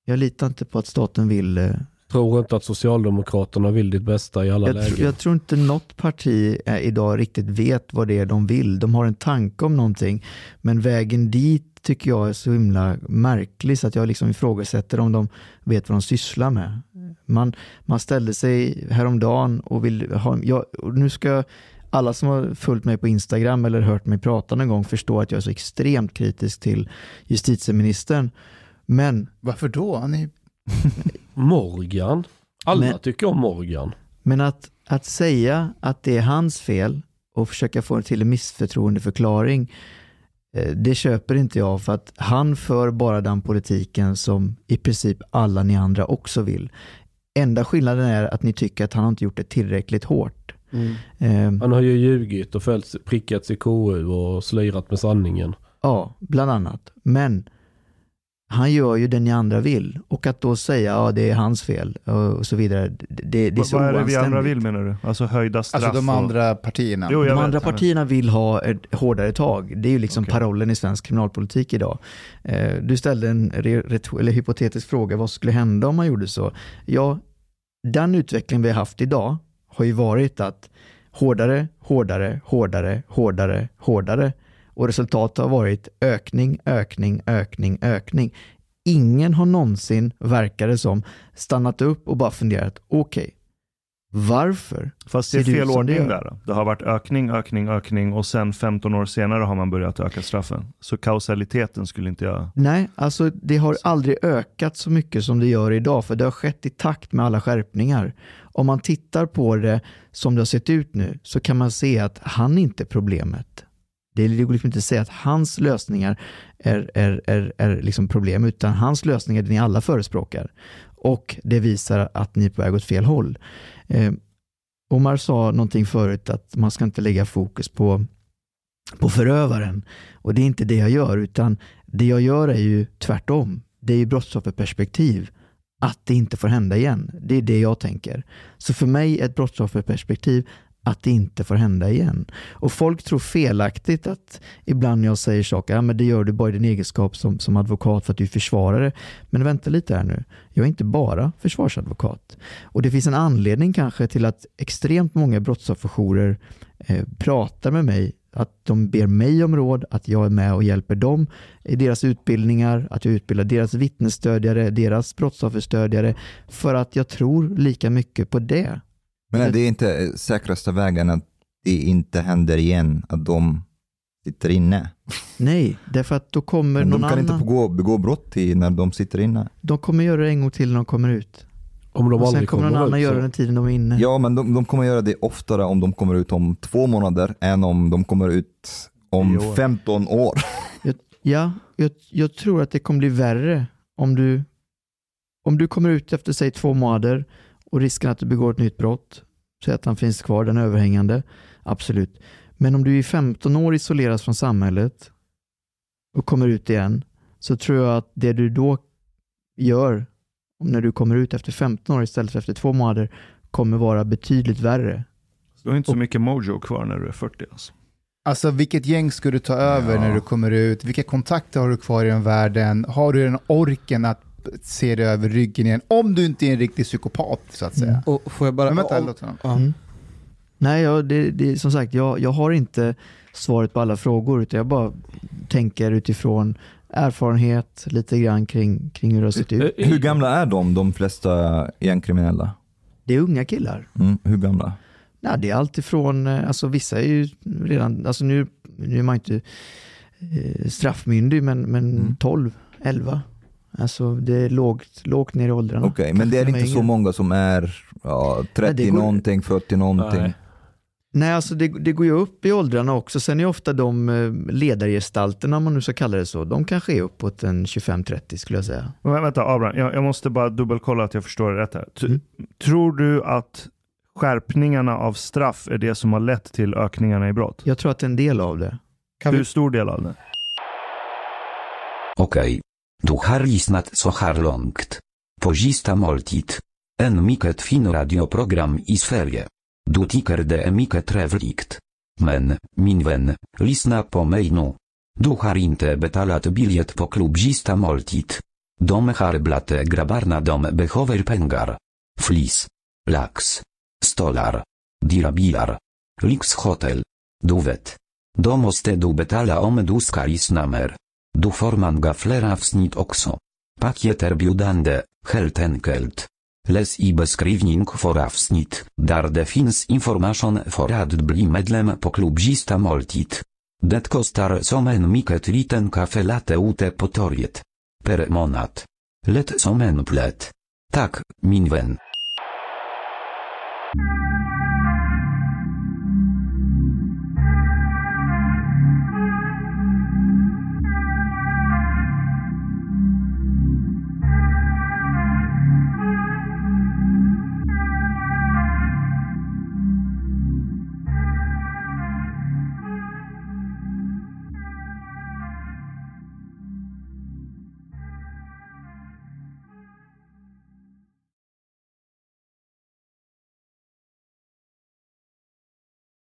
Jag litar inte på att staten vill eh, Tror inte att Socialdemokraterna vill ditt bästa i alla Jag, lägen. tr- jag tror inte något parti eh, idag riktigt vet vad det är de vill. De har en tanke om någonting, men vägen dit tycker jag är så himla märklig så att jag liksom ifrågasätter om de vet vad de sysslar med. Man, man ställde sig häromdagen och vill ha, jag, och nu ska alla som har följt mig på Instagram eller hört mig prata någon gång förstå att jag är så extremt kritisk till justitieministern. Men Varför då? Han är... Morgan. Alla Men- tycker om Morgan. Men att, att säga att det är hans fel och försöka få till en missförtroendeförklaring, eh, det köper inte jag för att han för bara den politiken som i princip alla ni andra också vill. Enda skillnaden är att ni tycker att han har inte gjort det tillräckligt hårt. Eh, Han har ju ljugit och följt, prickats i KU och slirat med sanningen. Ja, bland annat. Men han gör ju det ni andra vill. Och att då säga ja det är hans fel och så vidare, det, det, är så Vad är det vi andra vill menar du? Alltså höjda straff? Alltså de och- andra partierna. Jo, De vet, andra partierna vill ha ett hårdare tag. Det är ju liksom Okej. parollen i svensk kriminalpolitik idag. Eh, Du ställde en eller hypotetisk fråga, vad skulle hända om man gjorde så? Ja, den utveckling vi har haft idag har ju varit att hårdare, hårdare, hårdare, hårdare, hårdare. Och resultatet har varit ökning, ökning, ökning, ökning. Ingen har någonsin, verkar det som, stannat upp och bara funderat, okej, varför Fast det är fel ordning där. Det har varit ökning, ökning, ökning och sen 15 år senare har man börjat öka straffen. Så kausaliteten skulle inte jag... Nej, alltså det har aldrig ökat så mycket som det gör idag, för det har skett i takt med alla skärpningar. Om man tittar på det som det har sett ut nu, så kan man se att han inte är problemet. Det går liksom inte att säga att hans lösningar är, är, är, är liksom problem, utan hans lösningar är det ni alla förespråkar. Och det visar att ni är på väg åt fel håll. Eh, Omar sa någonting förut att man ska inte lägga fokus på, på förövaren. Och det är inte det jag gör, utan det jag gör är ju tvärtom. Det är ju brottsofferperspektiv. att det inte får hända igen. Det är det jag tänker. Så för mig är ett brottsofferperspektiv att det inte får hända igen. Och folk tror felaktigt att ibland när jag säger saker, ja men det gör du bara i din egenskap som, som advokat för att du är försvarare. Men vänta lite här nu, jag är inte bara försvarsadvokat. Och det finns en anledning kanske till att extremt många brottsofferjourer eh, pratar med mig att de ber mig om råd, att jag är med och hjälper dem i deras utbildningar, att jag utbildar deras vittnesstödjare, deras brottsofferstödjare, för att jag tror lika mycket på det. Men är det inte säkraste vägen att det inte händer igen, att de sitter inne? Nej, därför att då kommer Men någon de kan annan. inte begå, begå brott i, när de sitter inne. De kommer göra det en gång till när de kommer ut. Om de Och sen kommer någon annan ut. göra så- den tiden de är inne. Ja, men de, de kommer göra det oftare om de kommer ut om två månader än om de kommer ut om år. 15 år. Jag, ja, jag, jag tror att det kommer bli värre om du, om du kommer ut efter säg två månader och risken att du begår ett nytt brott, så att han finns kvar, den är överhängande, absolut. Men om du i 15 år isoleras från samhället och kommer ut igen, så tror jag att det du då gör, om när du kommer ut efter 15 år istället för efter två månader, kommer vara betydligt värre. Du har inte så mycket mojo kvar när du är 40 alltså. Alltså vilket gäng ska du ta över Ja. när du kommer ut? Vilka kontakter har du kvar i den världen? Har du den orken att se dig över ryggen igen? Om du inte är en riktig psykopat så att säga. Mm. Och får jag bara... Men vänta, om- låt honom. ja. Mm. Nej, jag, det, det, som sagt, jag, jag har inte svaret på alla frågor, utan jag bara tänker utifrån erfarenhet, lite grann kring, kring hur det har sett ut. Hur gamla är de, de flesta gängkriminella? Det är unga killar. Mm, hur gamla? Ja, det är allt ifrån, eh, alltså vissa är ju redan, alltså nu, nu är man inte eh, straffmyndig, men, men Mm. 12, 11. Alltså det är lågt, lågt ner i åldrarna. Okej, men det är inte så många som är ja, 30 det går- någonting, 40 någonting. Nej. Nej, alltså det, det går ju upp i åldrarna också. Sen är ofta de eh, ledargestalterna, om man nu ska kalla det så, de kanske är uppåt en 25-30 skulle jag säga. Men vänta Abraham, jag, jag måste bara dubbelkolla att jag förstår det rätt här. T- Mm. Tror du att skärpningarna av straff är det som har lett till ökningarna i brott? Jag tror att en del av det. Kan Hur vi, stor del av det? Okej. Du har lyssnat så här långt. På sista måltid. En mycket fin radioprogram i Sverige. Du tycker det är mycket trevligt. Men, min vän, lyssna på mig nu. Du har inte betalat biljett på klubb sista måltid. De har dom grabbarna de behöver pengar. Flis. Lax. Stolar. Dyra bilar. Lyxhotel. Du vet. Då måste du betala om du ska lyssna mer. Du får många fler avsnitt också. Paket erbjudande, helt enkelt. Läs i beskrivning för avsnitt, där det finns information för att bli medlem på klubb Sista måltid. Det kostar som en mycket liten kaffe latte ute på torget. Per månad. Lätt som en plätt. Tak, min vän.